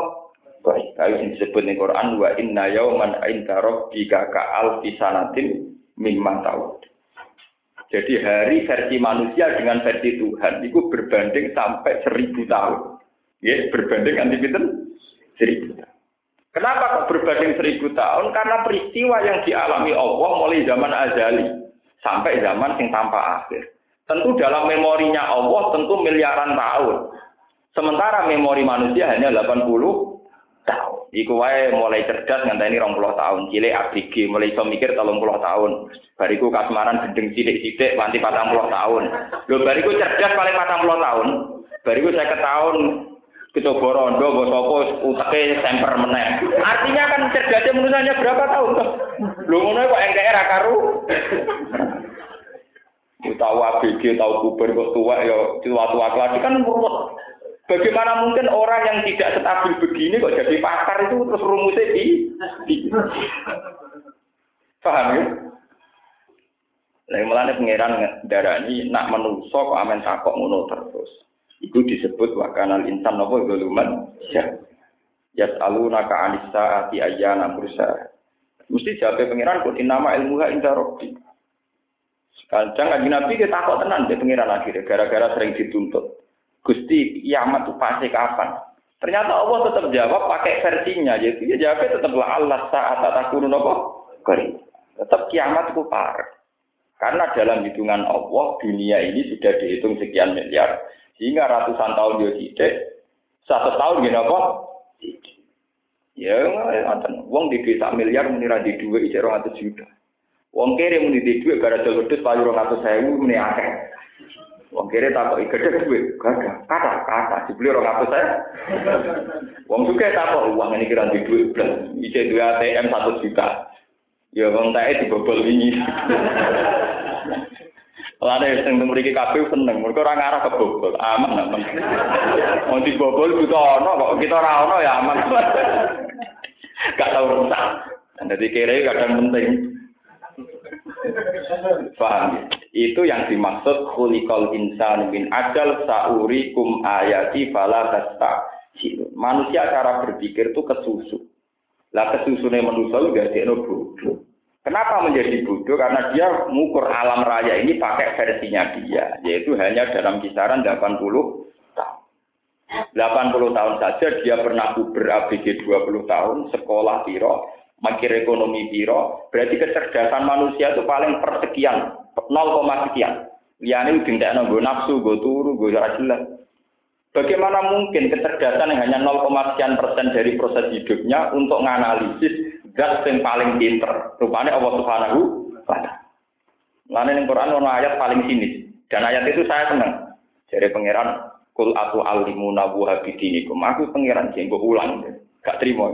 Baik, sing disebut ning Quran wa inna yauman inda rabbika ka alfi sanatin mimma ta'ud. Jadi hari versi manusia dengan versi Tuhan itu berbanding sampai seribu tahun. Ya, berbanding anti seribu tahun. Kenapa kok berbanding seribu tahun? Karena peristiwa yang dialami Allah mulai zaman azali sampai zaman yang tanpa akhir. Tentu dalam memorinya Allah tentu miliaran tahun. Sementara memori manusia hanya 80 tahun. Iku wae mulai cerdas ngenteni 20 tahun, cilik ABG mulai iso mikir 30 tahun. Bariku kasmaran gendeng sithik-sithik nganti 40 tahun. Lho bariku cerdas paling 40 tahun. Bariku saya ke tahun coba rondo, bos apa utake semper meneh. Artinya kan cerdasnya manusianya berapa tahun toh? Lho ngono kok engkeke ra karu. Tahu ABG, tahu kuber tua ya tua-tua lagi kan ruwet. Bagaimana mungkin orang yang tidak stabil begini kok jadi pakar itu terus rumusnya di, di. paham ya? Lah mulane pangeran darani nak menungso kok amen takok ngono terus. Iku disebut wakanal insan napa zaluman ya. Yas'aluna ka anisa ati ayyana bursa. Mesti jawab pangeran kun inama ilmuha inda rabbi. Kadang kan Nabi kita takut tenan dia pangeran akhirnya gara-gara sering dituntut. Gusti kiamat itu pasti kapan? Ternyata Allah tetap jawab pakai versinya, jadi ya jawabnya tetap lah Allah saat takunu nopo kori. Tetap kiamat itu par. Karena dalam hitungan Allah dunia ini sudah dihitung sekian miliar, sehingga ratusan tahun dia tidak, satu tahun gini apa? Ya, ngoten. Wong di desa miliar menira di dua isi orang juta. Wong kere muni di dua gara jalur dus payu orang atus sewu muni akeh. Wong kiri takut ikut duit, gak kata kata dibeli orang apa saya. Wong suka takut uang ini kira di duit belas, isi dua ATM satu juta. Ya wong tae dibobol ini. Lane sing mriki kabeh seneng, mergo ora ngarah kebobol, aman aman. Wong dibobol buta ono kok kita ora ono ya aman. Gak tau rusak. Jadi kira kadang penting. Paham Itu yang dimaksud khuliqal insan min ajal saurikum ayati fala tasta. Manusia cara berpikir itu kesusu. Lah kesusune manusia juga dia bodoh. Kenapa menjadi bodoh? Karena dia mengukur alam raya ini pakai versinya dia, yaitu hanya dalam kisaran 80 tahun. 80 tahun saja dia pernah ber ABG 20 tahun, sekolah piro, makir ekonomi piro, berarti kecerdasan manusia itu paling persekian, 0, sekian. Liane udah nggak nafsu, gue turu, gue jelas. Bagaimana mungkin kecerdasan yang hanya 0, sekian persen dari proses hidupnya untuk menganalisis zat yang paling pinter. Rupanya Allah Subhanahu wa. Lain yang Quran ono ayat paling sinis. Dan ayat itu saya senang. Jadi pangeran kul atu alimu nabu habidinikum. Aku pangeran jenggo ulang gak terima.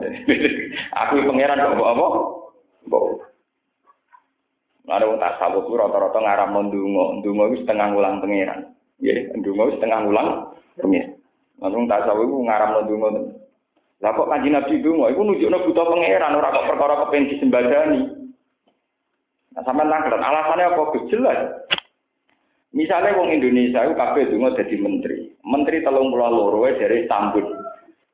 aku pangeran kok apa? Lalu wong tasawuf ku rata-rata ngaram ndonga, ndonga wis setengah ulang pangeran. Nggih, ndonga wis setengah ulang pangeran. Lalu wong tasawuf ku ngaram ndonga. Lah kok kanjeng Nabi ndonga iku nunjukno buta pangeran ora kok perkara kepen disembadani. Nah, sampean tanglet alasannya apa? Jelas. Misalnya wong Indonesia itu kabeh donga dadi menteri. Menteri telung pulau loro dari Istanbul.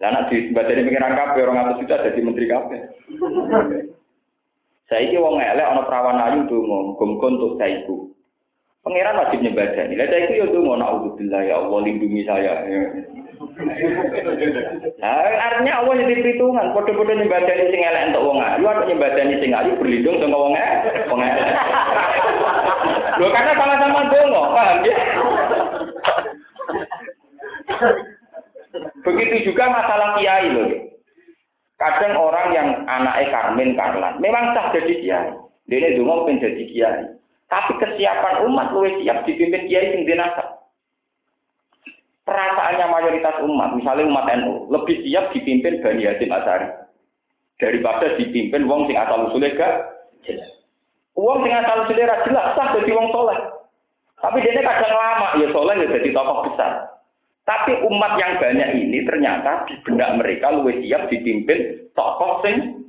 Lah nek disembadani pengiran kabeh orang atus juta dadi menteri kabeh. Saiki wong elek ana perawan ayu donga, muga untuk saiku. Pangeran wajib nyembadani. Lah saiki yo donga naudzubillah ya Allah lindungi saya. Nah, artinya Allah jadi perhitungan, kode-kode nyembadani sing elek untuk wong ayu, atau nyembadani sing ayu berlindung sama wong elek, wong elek. Loh, karena sama-sama dongo, paham ya? Begitu juga masalah kiai loh. Kadang orang yang anaknya Karmen Karlan, memang sah jadi kiai. Dia dungo pengen jadi kiai. Tapi kesiapan umat lebih siap dipimpin kiai sing dinasab. Perasaannya mayoritas umat, misalnya umat NU, lebih siap dipimpin Bani Hasim Asari daripada dipimpin wong sing asal usulnya gak jelas. Wong sing asal usulnya jelas sah jadi wong soleh. Tapi dia kadang lama ya soleh ya jadi tokoh besar. Tapi umat yang banyak ini ternyata di benak mereka lebih siap dipimpin tokoh sing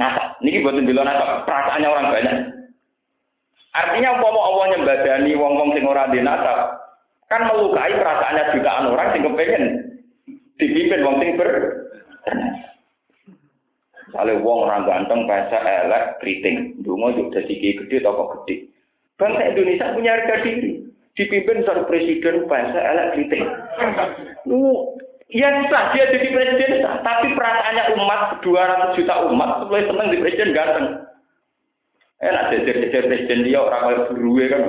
nasa. Ini buat dulu nasa perasaannya orang banyak. Artinya umpama Allah nyembadani wong-wong sing ora di nasa, kan melukai perasaannya jutaan orang sing kepengen dipimpin wong sing ber Misalnya wong orang ganteng, bahasa elek, keriting. Dungo juga jadi gede, toko gede. Bangsa Indonesia punya harga diri dipimpin seorang presiden bahasa elektrik. Lu ya sah dia jadi presiden sah, tapi perasaannya umat 200 juta umat mulai seneng di presiden ganteng. Enak jajar-jajar presiden dia orang kaya beruwe kan.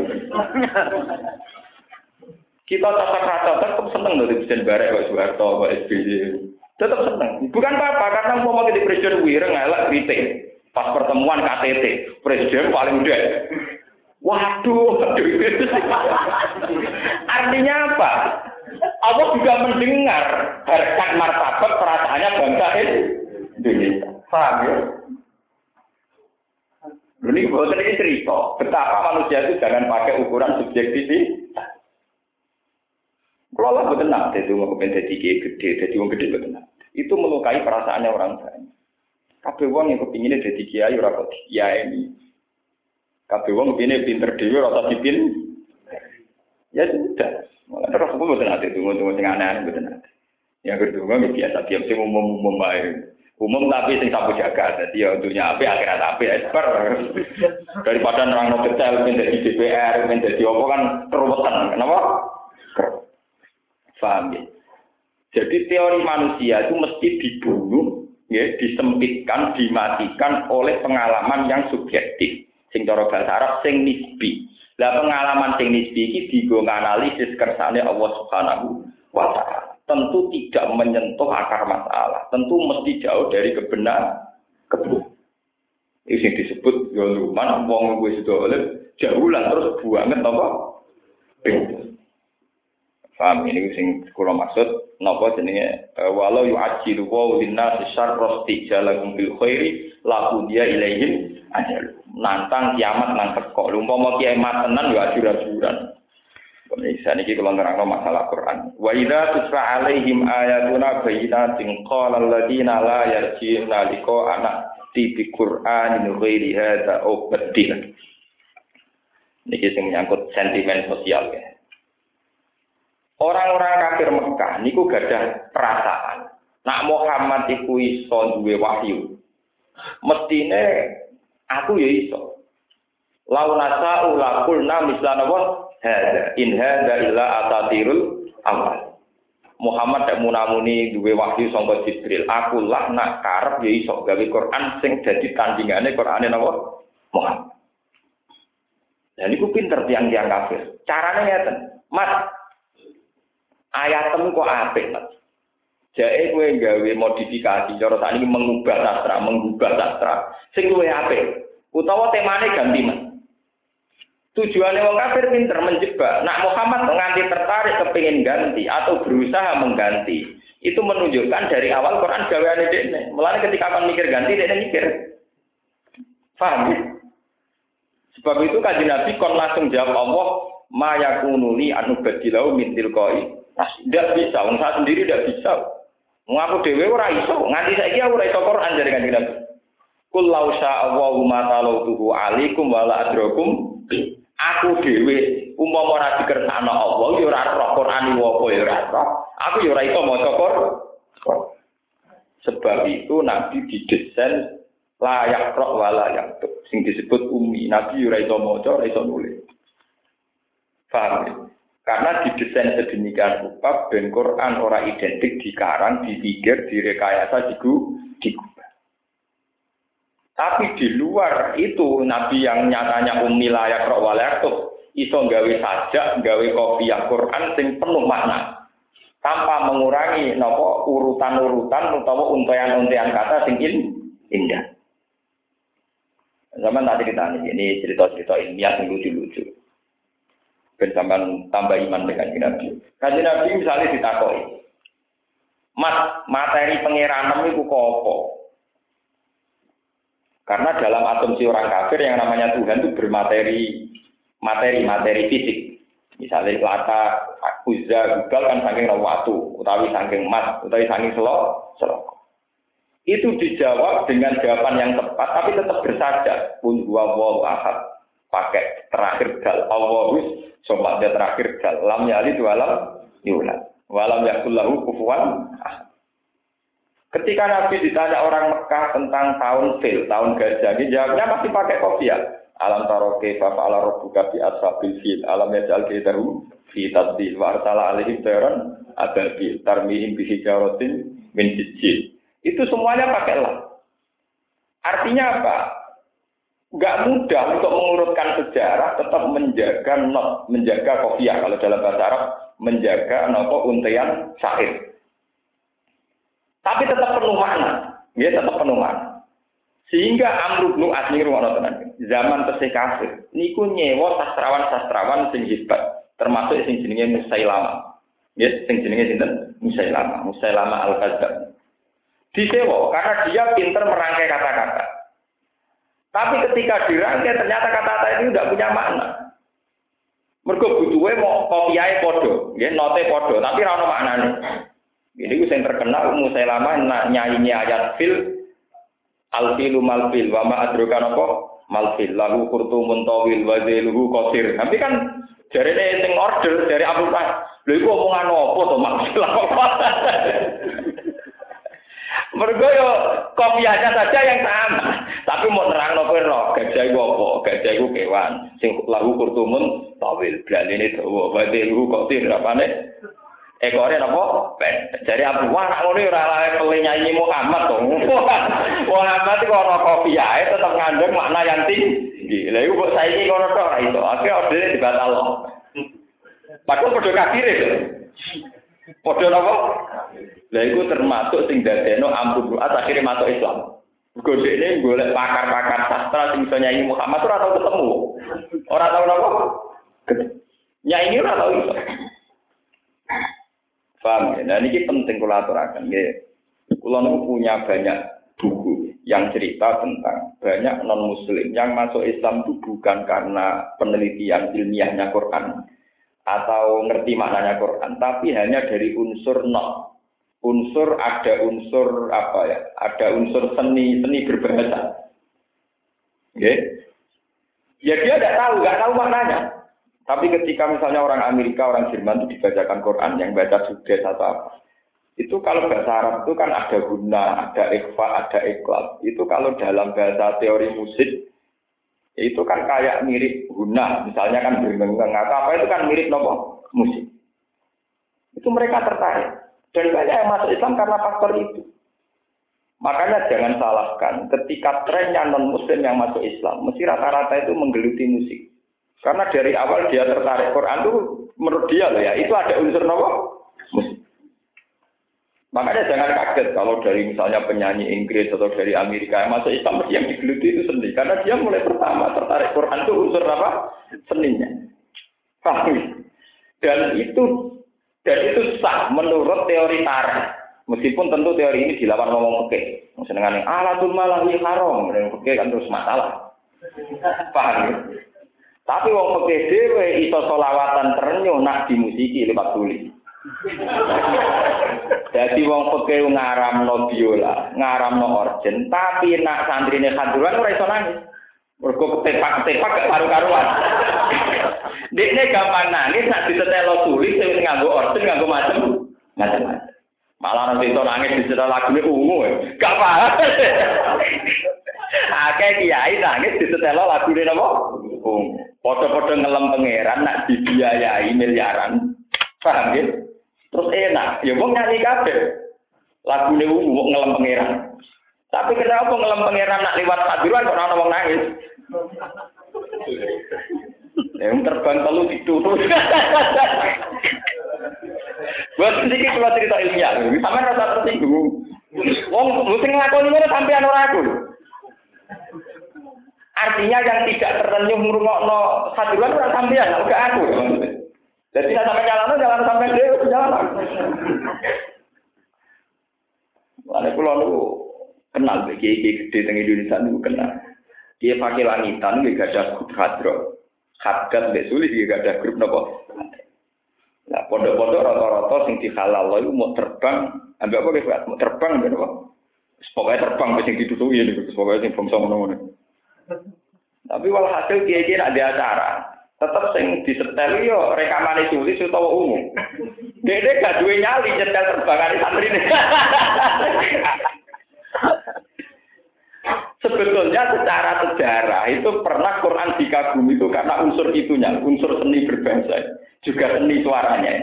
Kita tata kata tetap seneng di presiden Barek, Pak Soeharto, Pak SBY. Tetap seneng. Bukan apa-apa, karena mau di presiden wireng elek kritik. Pas pertemuan KTT, presiden paling udah Waduh, artinya apa? Allah juga mendengar harkat martabat perasaannya bangsa Indonesia. Paham ya? Ini bukan ini cerita betapa manusia itu jangan pakai ukuran subjektif Kalau Allah betul nak, jadi mau jadi gede, jadi wong gede betul Itu melukai perasaannya orang banyak. Kabeh wong yang kepinginnya jadi kiai, ora kiai ini. Kabeh wong kene pinter dhewe rasa dipin. Ya sudah. Malah terus aku mboten ate tunggu-tunggu sing aneh-aneh mboten ate. Yang kedua ya biasa tiap sing umum-umum bae. Umum tapi sing sapu jaga. Dadi ya dunya apik akhirat apik esper. Daripada nerang no detail men dadi DPR, men dadi apa kan keruwetan. Kenapa? Paham ya? Jadi teori manusia itu mesti dibunuh, ya, disempitkan, dimatikan oleh pengalaman yang subjektif sing cara bahasa Arab sing nisbi. Lah pengalaman sing nisbi iki digo analisis kersane Allah Subhanahu wa taala. Tentu tidak menyentuh akar masalah, tentu mesti jauh dari kebenaran. Kebenaran. Ini yang disebut yoluman, wong gue sudah oleh jauh lah terus buanget apa? Paham ini sing kula maksud napa jenenge e, walau yu'ajilu wa linnas syarra istijalahum bil khairi la dia ilaihim ajal. Nantang kiamat nang teko. Umpama kiamat tenan yo ajur-ajuran. Bisa niki kalau nerangno masalah Quran. Wa idza tutla alaihim ayatuna bayyinatin qala alladziina la yarji'una liqa ana ti bi Qur'anin ghairi hadza aw. Niki sing menyangkut sentimen sosial ya. Orang-orang kafir Mekah niku gadah perasaan. Nak Muhammad iku iso duwe wahyu. Mestine aku ya iso. Lau nasa ulaqulna mislana wa hadza in hadza illa atatirul awal. Muhammad tak munamuni duwe wahyu sangka Jibril. Aku lah nak karep ya iso gawe Quran sing dadi tandingane Qurane napa? Muhammad. Dan itu pinter tiang-tiang kafir. Caranya ngeten. Mas, ayatem kok apik, Mas. Jae kowe gawe modifikasi cara saat ini mengubah sastra, mengubah sastra. Sing luwih apik. Utawa temane ganti, Mas. Tujuannya wong kafir pinter menjebak. Nak Muhammad nganti tertarik kepingin ganti atau berusaha mengganti. Itu menunjukkan dari awal Quran gaweane dekne. Mulane ketika akan mikir ganti dekne mikir. Paham ya? Sebab itu kaji Nabi kon langsung jawab Allah, ma yakunuli anu badilau min tilkoi. Nah, tidak bisa, wong saya sendiri tidak bisa. Ngaku dewe ora iso, nganti saiki aku ora iso Quran dari kanjeng Nabi. Kul lau Allahu ma talautuhu alaikum wala adrakum aku dhewe umpama ora dikersakno Allah ya ora roh Quran apa ya ora roh. Aku ya ora iso maca Quran. Sebab itu Nabi didesain layak roh wala yang sing disebut umi nabi ora iso maca ora iso nulis paham ya? Karena didesain sedemikian rupa ben Quran ora identik dikarang dipikir direkayasa digu digubah. Tapi di luar itu nabi yang nyatanya umi layak wala yang iso gawe sajak gawe kopiah Quran sing penuh makna. Tanpa mengurangi nopo urutan-urutan utawa untayan-untayan kata sing indah. Zaman tadi kita ini cerita-cerita ilmiah yang lucu-lucu. Bersamaan tambah iman dengan Nabi. Kaji Nabi misalnya ditakoi. Mas, materi pengiranan itu kopo. Karena dalam asumsi orang kafir yang namanya Tuhan itu bermateri materi-materi fisik. Misalnya lata, uzza, gugal kan saking waktu, utawi saking emas, utawi saking selok, selok itu dijawab dengan jawaban yang tepat tapi tetap bersaja pun wall ahad pakai terakhir dal Allahus dia terakhir dal lam yali dua lam yulat walam yakullahu kufuan Ketika Nabi ditanya orang Mekah tentang tahun fil, tahun gajah, dia jawabnya masih pakai kopiah. Alam taroke fa ala rabbuka bi ashabil fil, alam yaj'al kaidahu fi tadbir wa arsala alaihim tayran ababil tarmihim bi hijaratin min. Itu semuanya pakai lam. Artinya apa? Gak mudah untuk mengurutkan sejarah, tetap menjaga not, menjaga kopiah kalau dalam bahasa Arab, menjaga nopo untian syair. Tapi tetap penuh makna, ya tetap penuh makna. Sehingga Amr bin Asmi zaman tesih kafir, niku nyewa sastrawan-sastrawan sing hebat, termasuk sing jenenge Musailama. Ya, sing jenenge sinten? Musailama, Musailama Al-Kadzab. Disewa karena dia pinter merangkai kata-kata. Tapi ketika dirangkai ternyata kata-kata itu tidak punya makna. Mergo butuhe mau kopiahe padha, nggih note padha, tapi ora ono maknane. Ini gue yang terkenal lama nak nyanyi ayat fil alfilu malfil wa ma adroka apa malfil lagu kurtu muntawil wa qasir. Tapi kan jarene sing order dari Abu Bakar. Lha iku omongan apa to maksud Mergo yo kopiahnya saja yang sama. Tapi mau nerang no kowe gajah iku apa? Gajah iku kewan sing lagu kurtumun tawil. Blalene dawa. Wate iku kok tir apane? Ekore napa? Pen. Jare Abu Wah nak ngono ora lae pele nyanyi Muhammad to. Muhammad kok ana kopiahe tetep ngandung makna yang tinggi. Lha iku kok saiki ngono tok ora iso. Akhire ordene dibatalno. Padahal padha kafir itu. Padha napa? Lah iku termasuk sing dadekno ampun akhirnya masuk Islam. Gede ini golek pakar-pakar sastra bisa nyanyi Muhammad ora tau ketemu. Ora tau napa? Nyanyi ora tau iso. Paham ya? Nah ini penting kula aturaken. Kula punya banyak buku yang cerita tentang banyak non muslim yang masuk Islam itu bukan karena penelitian ilmiahnya Quran atau ngerti maknanya Quran, tapi hanya dari unsur not unsur ada unsur apa ya ada unsur seni seni berbahasa oke Ya dia tidak tahu, nggak tahu maknanya. Tapi ketika misalnya orang Amerika, orang Jerman itu dibacakan Quran, yang baca sudes atau apa, itu kalau bahasa Arab itu kan ada guna, ada ikhfa, ada ikhlas. Itu kalau dalam bahasa teori musik, itu kan kayak mirip guna, misalnya kan atau apa itu kan mirip nopo musik. Itu mereka tertarik. Dan banyak yang masuk Islam karena faktor itu. Makanya jangan salahkan ketika trennya non muslim yang masuk Islam, mesti rata-rata itu menggeluti musik. Karena dari awal dia tertarik Quran itu menurut dia loh ya, itu ada unsur nopo. Makanya jangan kaget kalau dari misalnya penyanyi Inggris atau dari Amerika yang masuk Islam yang digeluti itu seni. Karena dia mulai pertama tertarik Quran itu unsur apa? Seninya. Paham? Dan itu dan itu sah menurut teori tarikh. Meskipun tentu teori ini dilawan ngomong oke. Senengan yang alatul malah haram, dan oke kan terus masalah. Paham ya? Tapi wong oke dewe iso solawatan terenyu nak dimusiki lewat tulis. Jadi wong peke ngaramno biola, ngaramno orjen, tapi nak santrine kanduran ora iso nangis. Mergo ketepak-ketepak gak karu-karuan. Dekne gampang nangis nak ditetelo tulis sing nganggo orjen nganggo macem macam-macam. Malah nanti itu nangis di setelah lagu ungu ya. Gak paham. Akeh kiai nangis di setelah lagu ini apa? Ungu. Foto-foto ngelem pangeran nak dibiayai miliaran. Paham ya? Terus enak. Ya wong nyanyi kabeh. Lagu ini ungu ngelem pangeran. Tapi kenapa ngelem pangeran nak lewat padiruan kok orang nangis? Yang terbang telu ditutup. Buat sedikit kalau cerita ilmiah, sama rasa tersinggung. Wong mesti ngelakoni ngono sampean ora aku. Artinya yang tidak tertenyum ngrungokno saduran ora sampean, ora aku. Jadi tidak sampai jalan, jalan sampai dia jalan. Lalu pulau lu kenal, kiai kiai gede tengah Indonesia nu kenal. Dia pakai langitan, dia gak ada grup Hadgat, dia sulit, dia gak ada grup nopo. Nah, pondok-pondok rata-rata sing dihalal itu mau terbang, ambek apa guys? Mau terbang ambek apa? Pokoknya terbang sing ditutupi ini, pokoknya sing bangsa ngono Tapi walhasil kiai-kiai ada acara, tetap sing disetel yo rekaman tulis utawa umum. Dede gak duwe nyali nyetel terbangan santri. Sebetulnya secara sejarah itu pernah Quran dikagumi itu karena unsur itunya, unsur seni berbahasa juga seni suaranya.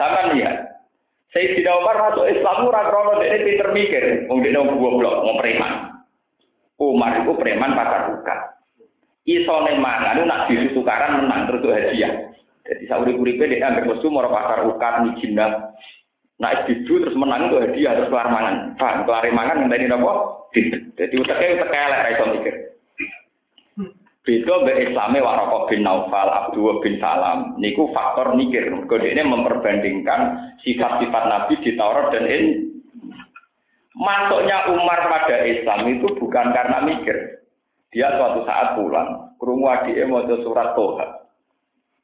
Sama lihat. Sayyidina Umar masuk Islam ora krono ini pinter mikir, wong dene goblok, mau preman. Umar itu preman pakar buka. Isone mangan nak disu tukaran menang terus hadiah. Jadi sauri-uripe dia ambil kostum orang pakar ukat mijinah. Nak didu terus menang itu hadiah terus kelar mangan. Paham, kelar mangan yang tadi nopo? Jadi utaknya utak elek ra iso mikir. Beda be Islame Waraqah bin Naufal, Abdullah bin Salam. Niku faktor mikir. Mergo ini memperbandingkan sifat-sifat Nabi di Taurat dan ini. Masuknya Umar pada Islam itu bukan karena mikir. Dia suatu saat pulang, krungu adike maca surat Toha.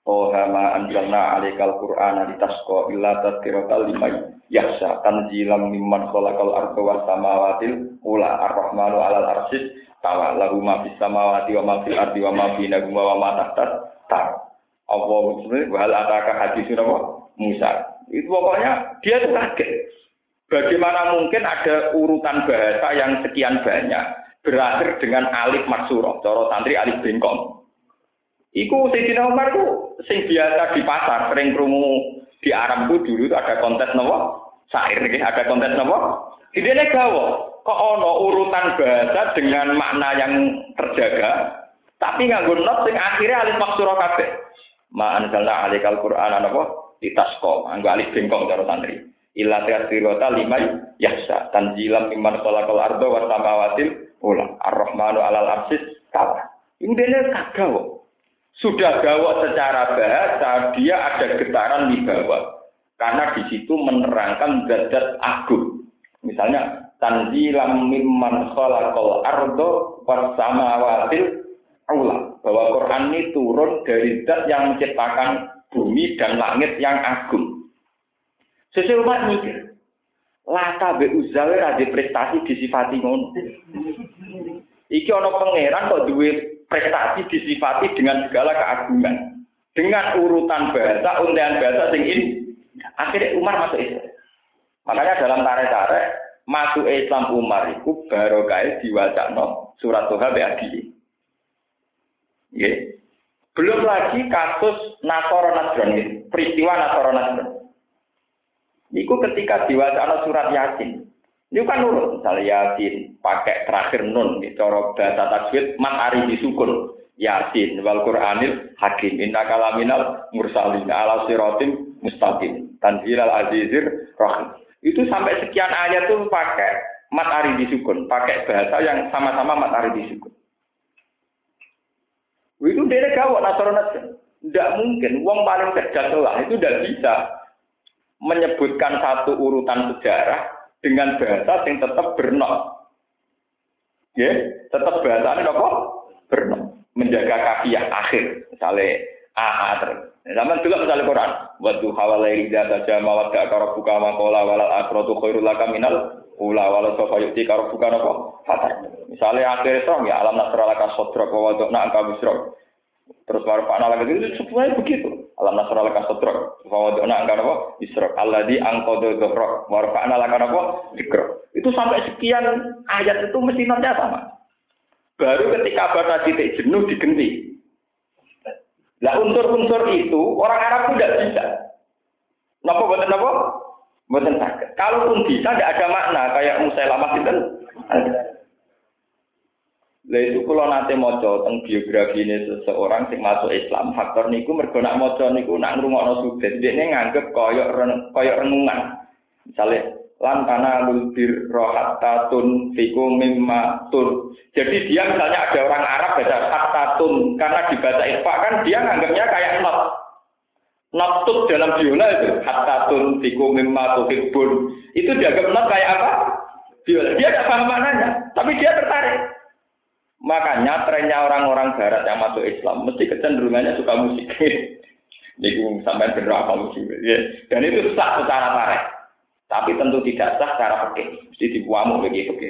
Toha ma anjalna alaikal Qur'ana litasqa illa tadhkiratal liman yahsa tanzilam mimman khalaqal arda was samawatil ula ar-rahmanu alal arsyid tawa lahu ma fis samawati wa ma fil ardi wa ma bainahuma wa ma tahtat tar. Allah sebenarnya wahal ataka hadis apa? Musa. Itu pokoknya dia tuh kaget. Bagaimana mungkin ada urutan bahasa yang sekian banyak berakhir dengan alif maksuro, coro santri alif bengkong. Iku Sayyidina Umar itu sing biasa di pasar, sering krungu di Arab itu dulu ada kontes nopo sair, ada kontes nopo. Ini gawo, kok ono urutan bahasa dengan makna yang terjaga, tapi nganggo not sing akhirnya alif maksura kabeh. Ma anzalna alikal Qur'an apa? Ditasko, nganggo alif bengkong cara santri. Illa tasirota lima yahsa tanjilam mimman khalaqal arda wa samawatil ula. Ar-Rahmanu alal arsis tawa. Ini kagak Sudah gawa secara bahasa, dia ada getaran di bawah. Karena di situ menerangkan zat agung. Misalnya tanzilam mimman khalaqal ardo was samawatil ula bahwa Quran ini turun dari zat yang menciptakan bumi dan langit yang agung. Sesuai umat mikir. Lata be uzawe prestasi disifati ngono. Iki ana pangeran kok duwe prestasi disifati dengan segala keagungan. Dengan urutan bahasa, undian bahasa sing ini. Akhirnya Umar masuk Islam. Makanya dalam tarik-tarik, masuk Islam Umar itu kaya no surat Tuhan Adi. Ya. Belum lagi kasus Nasoro Nasron, peristiwa Nasoro Nasron. Iku ketika diwacana surat Yasin. Itu kan nurut, misalnya Yasin, pakai terakhir nun, coro bahasa tajwid, mat ari disukun. Yasin, wal Qur'anil hakim, inna kalaminal mursalin, ala sirotim mustaqim, tanzilal azizir rahim. Itu sampai sekian ayat tuh pakai mat ari disukun, pakai bahasa yang sama-sama mat ari disukun. Itu dia gawat Nasrani. Tidak mungkin, uang paling cerdas lah, itu tidak bisa menyebutkan satu urutan sejarah dengan bahasa yang tetap bernok. Ya, tetap bahasa ini apa? Bernok. Menjaga kafiyah akhir. Misalnya AA. Zaman juga misalnya Quran. Wadu hawalai rida saja mawat gak karo buka makola walal akrotu khairul laka minal ula walau sofa yukti karo buka fatar. Misalnya akhir serong ya alam nasralaka sodrok wa wadokna angka bisrok. Terus warfa'na lagi itu semuanya begitu. Alam nasrul laka sodrok. Fawadona angka apa? Allah di angkodo dodrok. Warfa'na laka apa? Dikrok. Itu sampai sekian ayat itu mesti nanti sama. Baru ketika batas titik jenuh digenti. Nah unsur-unsur itu orang Arab tidak bisa. Napa buatan apa? Buatan sakit. Kalaupun bisa tidak ada makna kayak Musailamah itu. Lah itu kalau nanti mau biografi ini seseorang sing masuk Islam, faktor niku mergo nak maca niku nak ngrungokno dia nganggep koyok koyok renungan. Misalnya lan kana lulbir rohatatun fikum mimma tur. Jadi dia misalnya ada orang Arab baca hatatun karena dibaca ikhfa kan dia nganggapnya kayak not. Not dalam biola itu hatatun fikum mimma tuhibbun. Itu dianggap not kayak apa? Dia tidak paham maknanya, tapi dia tertarik. Makanya trennya orang-orang barat yang masuk Islam mesti kecenderungannya suka musik. Niku sampai berapa musik. Ya. Dan itu sah secara tarik. Tapi tentu tidak sah secara pekeh. Mesti dibuamu begitu.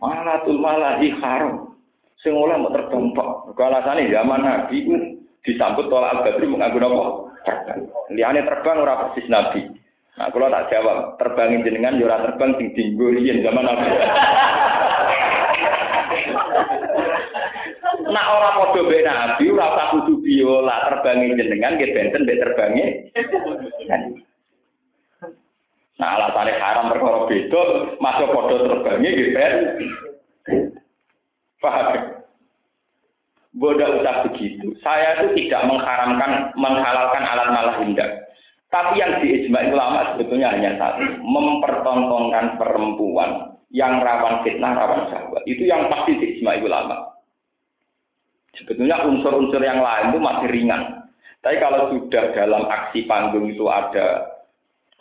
Malah tul malah haram. Sing mau terbang Kalau alasane zaman Nabi disambut tolak al-Badri menganggur apa? Terbang. Terbang ora persis Nabi. Nah, kalau tak jawab, terbangin jenengan, yura ya terbang sing dinggo zaman apa? Nak orang podo be nabi, ora usah kudu biola terbangin jenengan, nggih benten mbek terbangi. Nah, alasannya haram perkara beda, masuk podo terbangi nggih ben. Paham? Bodoh usah begitu. Saya itu tidak mengharamkan, menghalalkan alat malah indah. Tapi yang diijma ulama sebetulnya hanya satu, mempertontonkan perempuan yang rawan fitnah, rawan syahwat. Itu yang pasti diijma ulama. Sebetulnya unsur-unsur yang lain itu masih ringan. Tapi kalau sudah dalam aksi panggung itu ada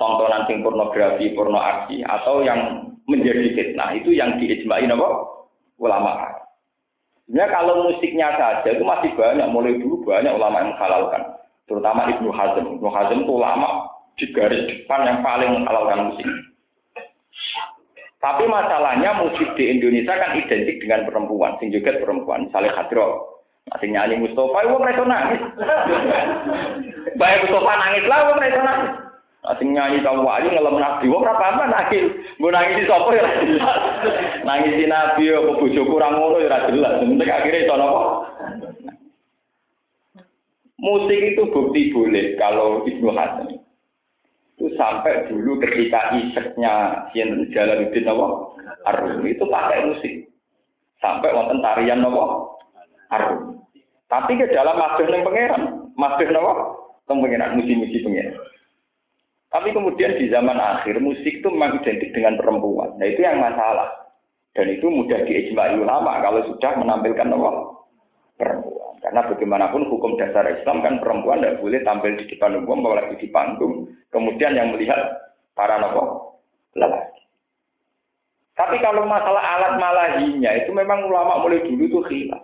tontonan sing pornografi, porno aksi, atau yang menjadi fitnah, itu yang diijmain apa? Ulama. Sebenarnya kalau musiknya saja itu masih banyak, mulai dulu banyak ulama yang menghalalkan terutama Ibnu Hazm. Ibnu Hazm itu ulama di garis depan yang paling menghalalkan musik. Tapi masalahnya musik di Indonesia kan identik dengan perempuan, sing juga perempuan, misalnya Khadro. Masih nyanyi Mustafa, wong mereka nangis. Baik Mustafa nangis lah, wong mereka nangis. Masih nyanyi kamu wahyu ngelem nabi, wong apa apa nangis. Gue nangis di sopo ya jelas. Nangis di nabi, apa bujuk kurang ngono ya jelas. Sementing akhirnya itu apa? Musik itu bukti boleh kalau Ibnu Hasan. Itu sampai dulu ketika iseknya Sinten Jalaluddin apa? Arum itu pakai musik. Sampai wonten tarian apa? Arum. Tapi ke dalam masjid yang pangeran, masjid apa? Teng pangeran musik-musik pangeran. Tapi kemudian di zaman akhir musik itu memang identik dengan perempuan. Nah itu yang masalah. Dan itu mudah diijmai ulama kalau sudah menampilkan apa? Perempuan. Karena bagaimanapun hukum dasar Islam kan perempuan tidak boleh tampil di depan umum, apalagi di panggung. Kemudian yang melihat para nopo lelaki. Tapi kalau masalah alat malahinya itu memang ulama mulai dulu itu khilaf.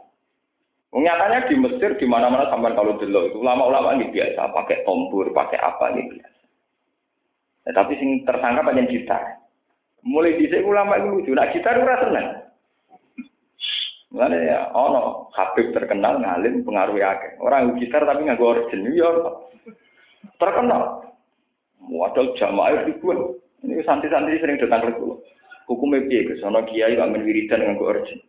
Nyatanya di Mesir di mana-mana sampai kalau dulu itu ulama-ulama ini biasa pakai tombur, pakai apa ini biasa. Ya, tapi sing tersangka banyak gitar. Mulai di ulama itu lucu, nah gitar itu seneng. Mulane ya ono Habib terkenal ngalim pengaruh akeh. Orang gitar tapi nganggo organ ya terkenal. Modal jamaah ribuan. Ini santri-santri sering datang ke kulo. Hukumnya piye ke sono kiai men wiridan nganggo organ.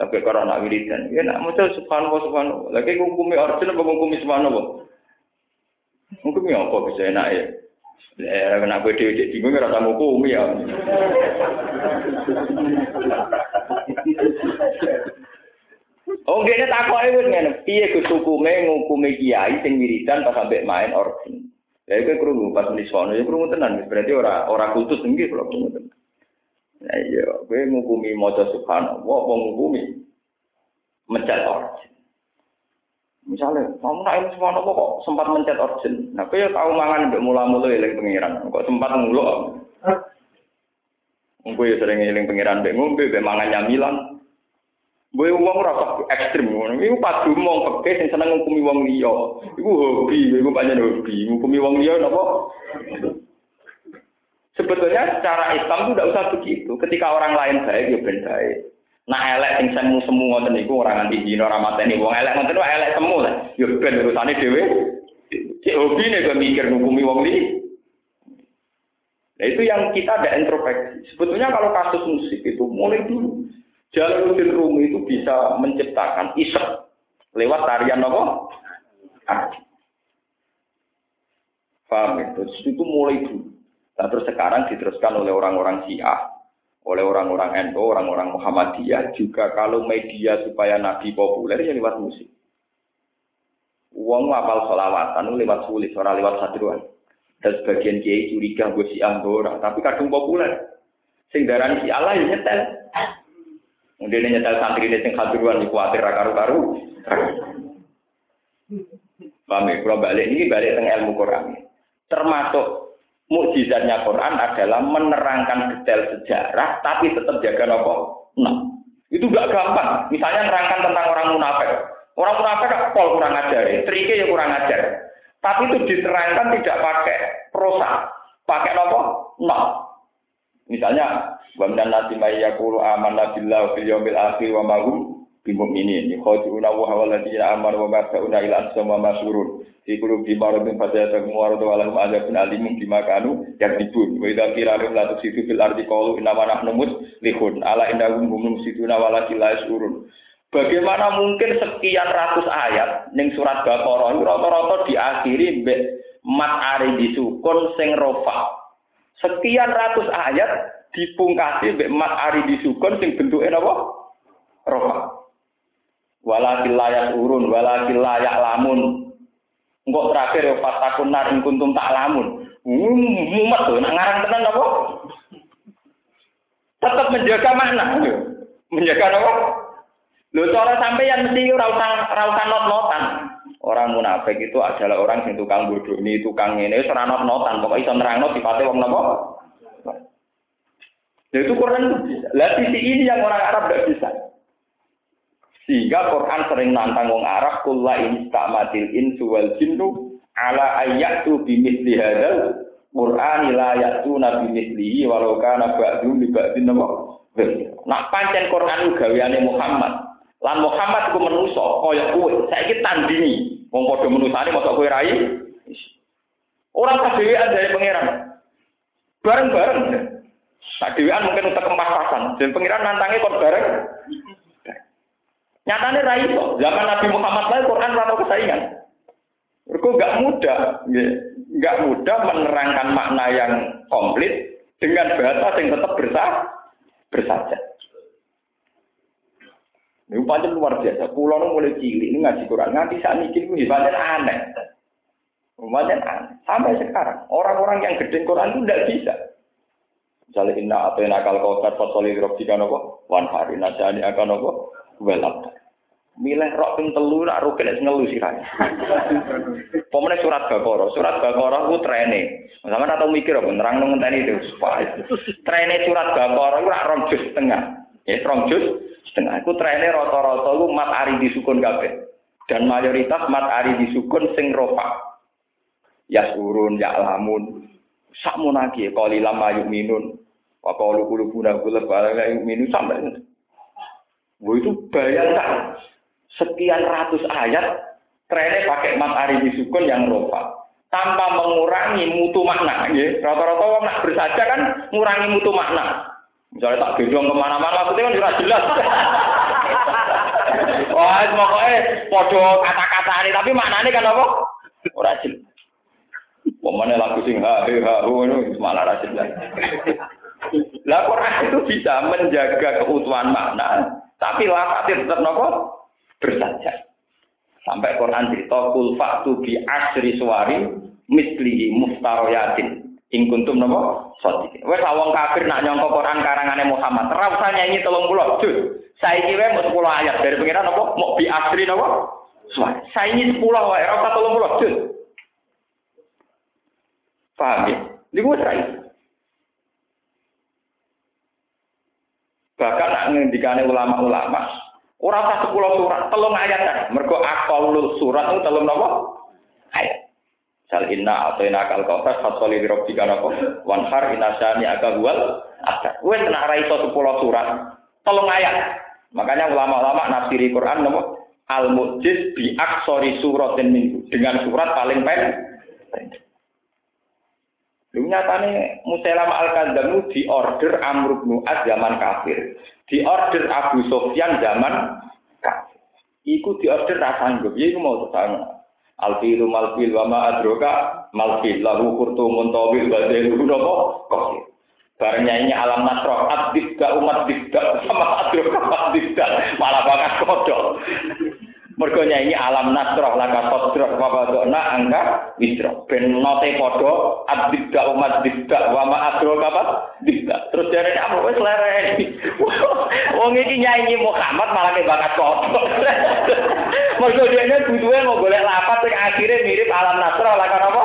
Tapi kalau anak wiridan, ya nak maca subhanallah subhanallah. Lagi hukumnya organ apa hukumnya subhanallah? Hukumnya apa bisa enak ya? Eh, kena gue dewi dewi bingung rasa hukum ya. Oh, gini tak kok itu ngene. Piye Gus hukume ngukumi kiai sing wiridan pas sampai main organ. Ya iku krungu pas di sono ya krungu tenan berarti ora ora kultus nggih kalau krungu tenan. Nah iya, kowe ngukumi maca subhanallah apa ngukumi mencet organ. Misalnya, kamu nak ilmu subhanallah kok sempat mencet organ. Nah, kowe tahu mangan mbek mula-mula eling pengiran. Kok sempat nguluk. Kowe ya sering eling pengiran mbek ngombe mbek mangan nyamilan. Gue uang ora ekstrim ngono. Iku padu mong peke sing seneng ngukumi wong liya. Iku hobi, iku pancen hobi. Ngukumi wong liya napa? Sebetulnya secara Islam itu tidak usah begitu. Ketika orang lain baik, ya ben baik. Nah elek sing semu semu ngoten niku ora nganti dina ora mateni wong elek ngoten wae elek semu lah. Ya ben urusane dhewe. Cek hobi nek kok mikir ngukumi wong liya. Nah itu yang kita ada introspeksi. Sebetulnya kalau kasus musik itu mulai dulu Jalaluddin Rumi itu bisa menciptakan isek lewat tarian apa? Paham ya? Terus itu mulai dulu. Nah, terus sekarang diteruskan oleh orang-orang Syiah, oleh orang-orang NU, orang-orang Muhammadiyah, juga kalau media supaya Nabi populer ya lewat musik. Uang apal solawatan lewat sulit, orang lewat sadruan. Dan sebagian kiai curiga gue Syiah orang, tapi kadung populer. Darani si Allah ya nyetel. Mungkin nyetel santri ini sing khaturuan di kuatir karu-karu. Paham ya? Kalau balik ini balik tentang ilmu Quran. Termasuk mukjizatnya Quran adalah menerangkan detail sejarah, tapi tetap jaga nopo. Nah, itu gak gampang. Misalnya menerangkan tentang orang munafik. Orang munafik pol kurang ajar, triknya ya kurang ajar. Tapi itu diterangkan tidak pakai prosa, pakai nopo. Nah, misalnya Wa minan nasi may yaqulu amanna billahi fil yawmil akhir wa ma hum bimu'minin. Yukhadi'una wa huwa alladziina amanu wa ma ta'una ila ansam wa masurun. Fi qulubi maradun fadayatahum wa radu wa lahum adzabun alimun bima kanu yakdibun. Wa idza qila lahum la tusidu fil ardi qalu inna ma nahnu muslihun. Ala innahum hum mufsiduna walakin la yashurun. Bagaimana mungkin sekian ratus ayat ning surat Baqarah rata-rata diakhiri mbek mat ari disukun sing rofa. Sekian ratus ayat dipungkasi mbek mat ari disukun sing bentuke napa? Rofa. Walakil layak urun, walakil layak lamun. Engkau terakhir ya fatakun nar ing kuntum tak lamun. Mumet tuh, nak ngarang tenan apa? Tetap menjaga makna. Menjaga apa? Lho cara sampeyan mesti ora usah ora usah not-notan. Orang munafik itu adalah orang sing tukang bodoni, tukang ngene wis ora not-notan, pokoke iso nerangno sifate wong napa? Nah, itu Quran itu bisa. Lah sisi ini yang orang Arab tidak bisa. Sehingga Quran sering nantang orang Arab kulla instamatil insu wal jinnu ala ayatu bimithli hadzal Qur'an la ya'tuna bimithlihi walau kana ba'dhum li ba'dhin Nak pancen Quran gaweane Muhammad. Lan Muhammad iku manusa kaya kowe. Saiki tandingi wong padha menusane mosok kowe rai. Orang kadewean dari pangeran. Bareng-bareng. Nah, dewan mungkin untuk kempasan. Dan pengiran nantangnya kok bareng. Nyatanya rai kok. Zaman Nabi Muhammad lain Quran rata kesaingan. Mereka nggak mudah, nggak mudah menerangkan makna yang komplit dengan bahasa yang tetap bersah, bersaja. Ini pancen luar biasa. Pulau mulai cilik ini ngaji Quran nganti saat ini ini pancen aneh. Pancen aneh. Sampai sekarang orang-orang yang gede Quran itu tidak bisa. Misalnya inna atau nakal kautar fasoli robjika nopo wan hari nasani akan nopo welap. Milih rok ping telu nak rukin es ngelu sirane. Pemene surat Baqarah, surat Baqarah ku trene. Sama atau mikir apa nerang ngenteni itu. Trene surat Baqarah ku rak rong juz setengah. Ya rong juz setengah. Iku trene rata-rata ku mat ari disukun kabeh. Dan mayoritas mat ari disukun sing rofa. Yasurun, ya'lamun. Sakmunaki qalilam mayuminun. Wa qalu qulubuna qulub ala minus sampai Wah itu bayangkan sekian ratus ayat trennya pakai mat ari sukun yang rofa tanpa mengurangi mutu makna. Ya. Rata-rata orang nak bersaja kan mengurangi mutu makna. Misalnya tak gendong ke mana-mana, maksudnya kan sudah jelas. Wah, pokoknya podo kata-kata ini, tapi maknanya kan apa? Ora jelas. Pemane lagu sing ha he ha ho itu malah ra jelas. Lah Quran itu bisa menjaga keutuhan makna, tapi lafaznya tetap nopo bersaja. Sampai Quran cerita kul fa'tu bi asri suwari mislihi muftaroyatin. Ing kuntum napa? Sadiq. Wes wong kafir nak nyangka Quran karangane Muhammad. Ora usah nyanyi 30 juz. Saiki wae mau 10 ayat dari pengiran napa? Mau bi asri napa? Saiki 10 wae ora usah 30 juz. Paham ya? Niku wis Bahkan nak ngendikane ulama-ulama, ora usah 10 surat, telung ayat kan. Mergo aqallul surat itu telung napa? Ayat. Sal inna atau ina kal kautas fasoli birobika napa? Wanhar inasani aga wal ada. Wes nak ra iso 10 surat, telung ayat. Makanya ulama-ulama nafsiri Quran napa? Al mujiz bi aksori suratin minggu dengan surat paling pendek. Lu nyatane Musailama al-Kadzab di order Amr bin Az zaman kafir. Di order Abu Sofyan zaman kafir. Iku di order sanggup. Ya iku mau tetang. Alfilu malfil wa ma adroka malfil lahu kurtumun tawil wa delu napa kafir. Barangnya ini alam nasroh abdik umat dikda sama adroka abdikda malah bakat kodok. Mergo nyanyi alam nasroh laka sodroh wa badokna angka wisro. Ben note podo abdikda umat dikda wa ma adro apa dikda. Terus dari apa wes. Wong iki nyanyi Muhammad malah bakat kodok. Mergo dene butuhe mau golek lapat sing akhire mirip alam nasroh laka apa?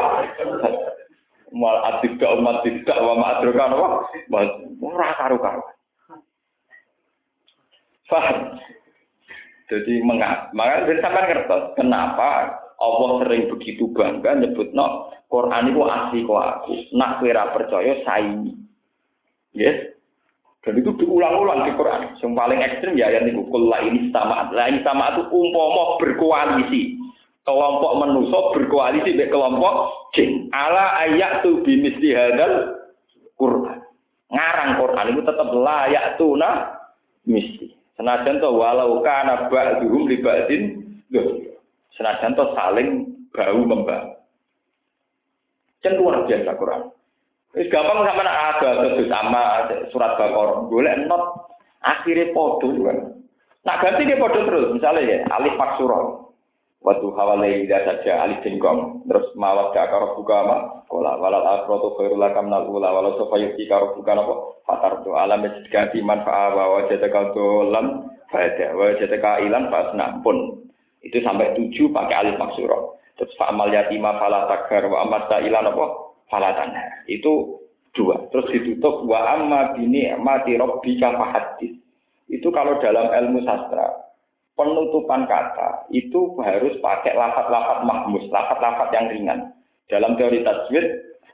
Mal abdikda umat dikda wa ma adro apa? Ora karo-karo. Faham? Jadi mengapa? Maka sampai ngerti kenapa Allah sering begitu bangga nyebut no Quran itu asli kok aku. Nak kira percaya saingi. Yes. Dan itu diulang-ulang di Quran. Yang paling ekstrim ya yang itu kula ini sama. Lah ini sama itu umpomo berkoalisi. Kelompok manusia berkoalisi dengan kelompok jin. Ala ayat tu bimis hadal Quran. Ngarang Quran itu tetap layak tuna misi. Senajan to walau kana ba'duhum li ba'din Senajan to saling bau membau. Kan luar biasa Quran. Wis gampang sama nak ada terus sama surat Baqarah. Golek not akhirnya podo kan. Nak ganti dia podo terus. Misalnya ya alif pak surah. Waktu hawalai tidak saja alif jengkong. Terus mawat ke akar buka ma. Kola walal akhrotu khairul lakam ula. Walau sofa yuki karo buka nopo. Fatar tu alam ganti manfa'a wa wajataka dolam. Fada wajataka ilan fasna pun. Itu sampai tujuh pakai alif maksurah. Terus fa'amal yatima fala tagar wa amat ilan nopo. Fala Itu dua. Terus ditutup wa amma bini mati robbika fahadis. Itu kalau dalam ilmu sastra penutupan kata itu harus pakai lafat-lafat mahmus, lafat-lafat yang ringan. Dalam teori tajwid,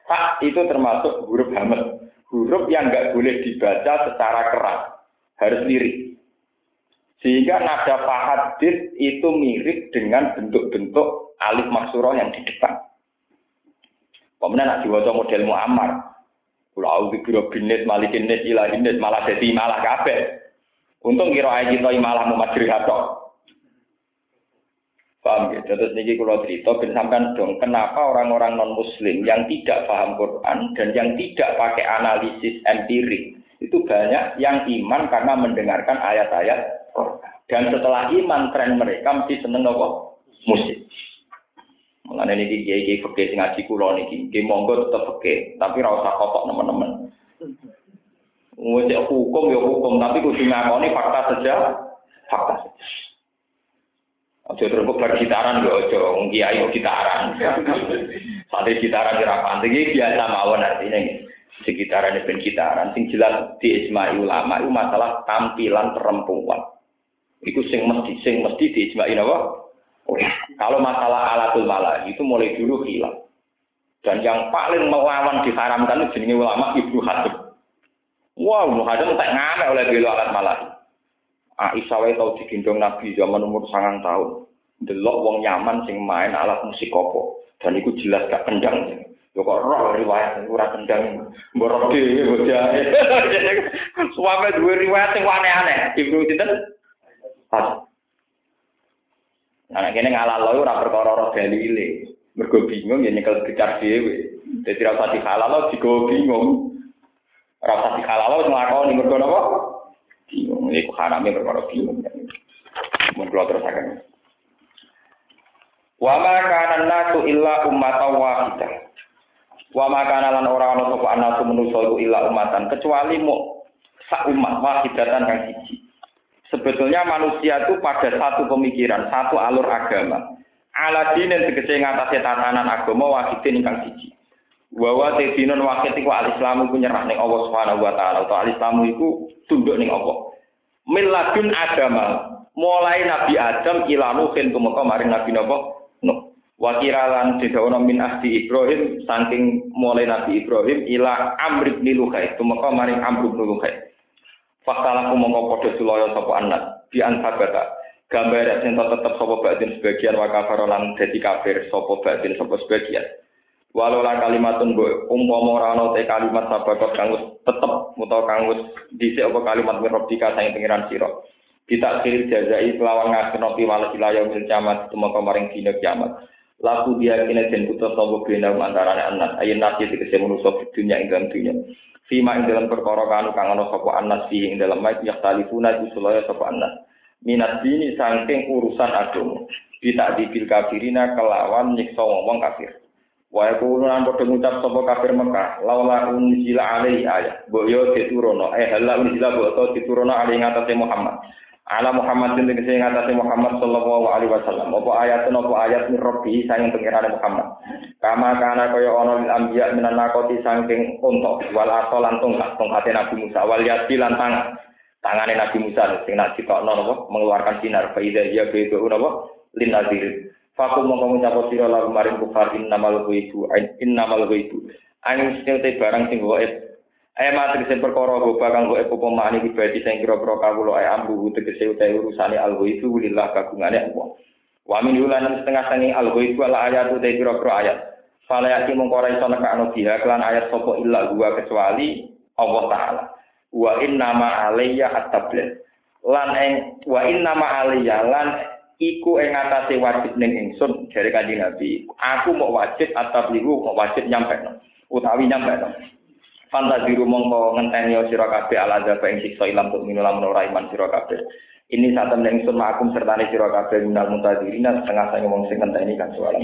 tak itu termasuk huruf hamil, huruf yang nggak boleh dibaca secara keras, harus lirik. Sehingga nada fahadid itu mirip dengan bentuk-bentuk alif maksuroh yang di depan. Kemudian nak diwaca model Muammar. Kalau aku biro binet, malikin net, ilahin net, malah jadi malah kabeh. Untung kira aja kita malah mau majri hatok. Paham ya? Terus niki kalau cerita, sampean dong, kenapa orang-orang non Muslim yang tidak paham Quran dan yang tidak pakai analisis empirik itu banyak yang iman karena mendengarkan ayat-ayat Dan setelah iman, tren mereka mesti seneng apa? Musik. Mengenai ini kiai kiai fakir sing ngaji kulo niki, kiai monggo tetap fakir, tapi rasa kotok teman-teman. Ngecek hukum ya hukum, tapi kudu ngakoni fakta saja, fakta saja. Ojo terus bergitaran ya ojo, kiai kok gitaran. Sate gitaran kira panting biasa mawon artinya sekitaran ben gitaran sing jelas di ijma ulama itu masalah tampilan perempuan. Iku sing mesti sing mesti di ijma apa? Oh, kalau masalah alatul malah itu mulai dulu hilang. Dan yang paling melawan diharamkan itu jenenge ulama Ibnu Hazm. Wow, muhadam tak ngamek oleh belo alat malah. Aisyah wae tau digendong Nabi zaman umur sangang tahun. Delok wong Yaman sing main alat musik apa. Dan itu jelas gak kendang. Yo kok roh riwayat ora kendang. Mbok dhewe bojahe. Suame duwe riwayat sing aneh-aneh. Ibnu sinten? Anak kene ngalalo ora perkara ora dalile. Mergo bingung ya nyekel gecar dhewe. Dadi ora usah dihalalo digo bingung. Ora usah dihalalo nglakoni mergo napa? bingung. Iku harame perkara bingung. Mun kula terusaken. Wa ma kana nasu illa ummatan wahidah. Wa ma kana lan ora ana sapa anasu manusa illa ummatan kecuali mu sak umat wahidatan kang siji. Sebetulnya manusia itu pada satu pemikiran, satu alur agama. Aladin yang tegese ngatasi tatanan agama wahidin ingkang siji. Wawa tedinun wakit iku al-Islam iku nyerah ning Allah Subhanahu wa taala utawa al-Islam iku tunduk ning Allah. Miladun agama mulai Nabi Adam ila Nuhin tumeka maring Nabi napa? Nuh. Wa kiralan didawono min ahdi Ibrahim saking mulai Nabi Ibrahim ila Amr bin Luhai maring Amr bin Luhai. Faktalah mongko padha sulaya sapa anak di ansabata. Gambar sing tetep sapa batin sebagian wa kafar lan dadi kafir sapa batin sapa sebagian. Walau lah kalimatun gue umpama ora ana te kalimat sabakot kang wis tetep utawa kang wis dhisik apa kalimat mirobika sang pengiran sira. Kita kiri jazai kelawan ngaseno piwales wilayah mil kiamat tumeka maring dina kiamat. Laku dia kene den putus sapa bena antarané anak ayen nasi tegese manusa di dunia ing dalam dunia. Fima ing dalam perkara kanu kang ana sapa anas fi ing dalam mayit yaktalifuna iku sulaya sapa anas. Minat dini saking urusan agama. Kita dibil kafirina kelawan nyiksa wong kafir. Wa yaqulu lan padha ngucap sapa kafir Mekah, laula unzila alaihi ayat. Mbok yo diturono, eh hala unzila mbok to diturono alaihi ngatasé Muhammad. Ala Muhammad sing tegese ngatasé Muhammad sallallahu alaihi wasallam. Apa ayat apa ayat min rabbi pengirane Muhammad. Kama kana kaya ana lil anbiya minan nakoti saking unta wal asal lan tongkat tongkate Nabi Musa wal yadi lan tangan. Tangane Nabi Musa sing nak ditokno napa mengeluarkan sinar fa idza ya baitu napa lin nadir. Faku mongko ngucap sira lagu maring kufar innamal ghaibu innamal ghaibu. Angin sing barang sing gaib. Ayo mati sing perkara goba kang gaib apa makni pribadi sing kira-kira kawula ae ambu tegese utahe urusane ghaibu lillah kagungane Allah. Wa min setengah sangi al ghaibu ala ayat utahe kira-kira ayat. Fala yaki mongko ora iso nekakno biha kelan ayat sapa illa gua kecuali Allah taala. Wa inna ma alayya at-tabligh. Lan eng wa inna ma alayya lan iku ing atase wajib ning ingsun jare kanjeng Nabi. Aku mau wajib atau liru mau wajib nyampe utawi nyampe. Fantasiru mongko ngenteni sira kabeh ala zaba ing siksa ilam tuk minula ora iman kabeh. Ini saat temen ingsun makum serta sira kabeh minal mutadirina setengah sange wong sing ngenteni kan soal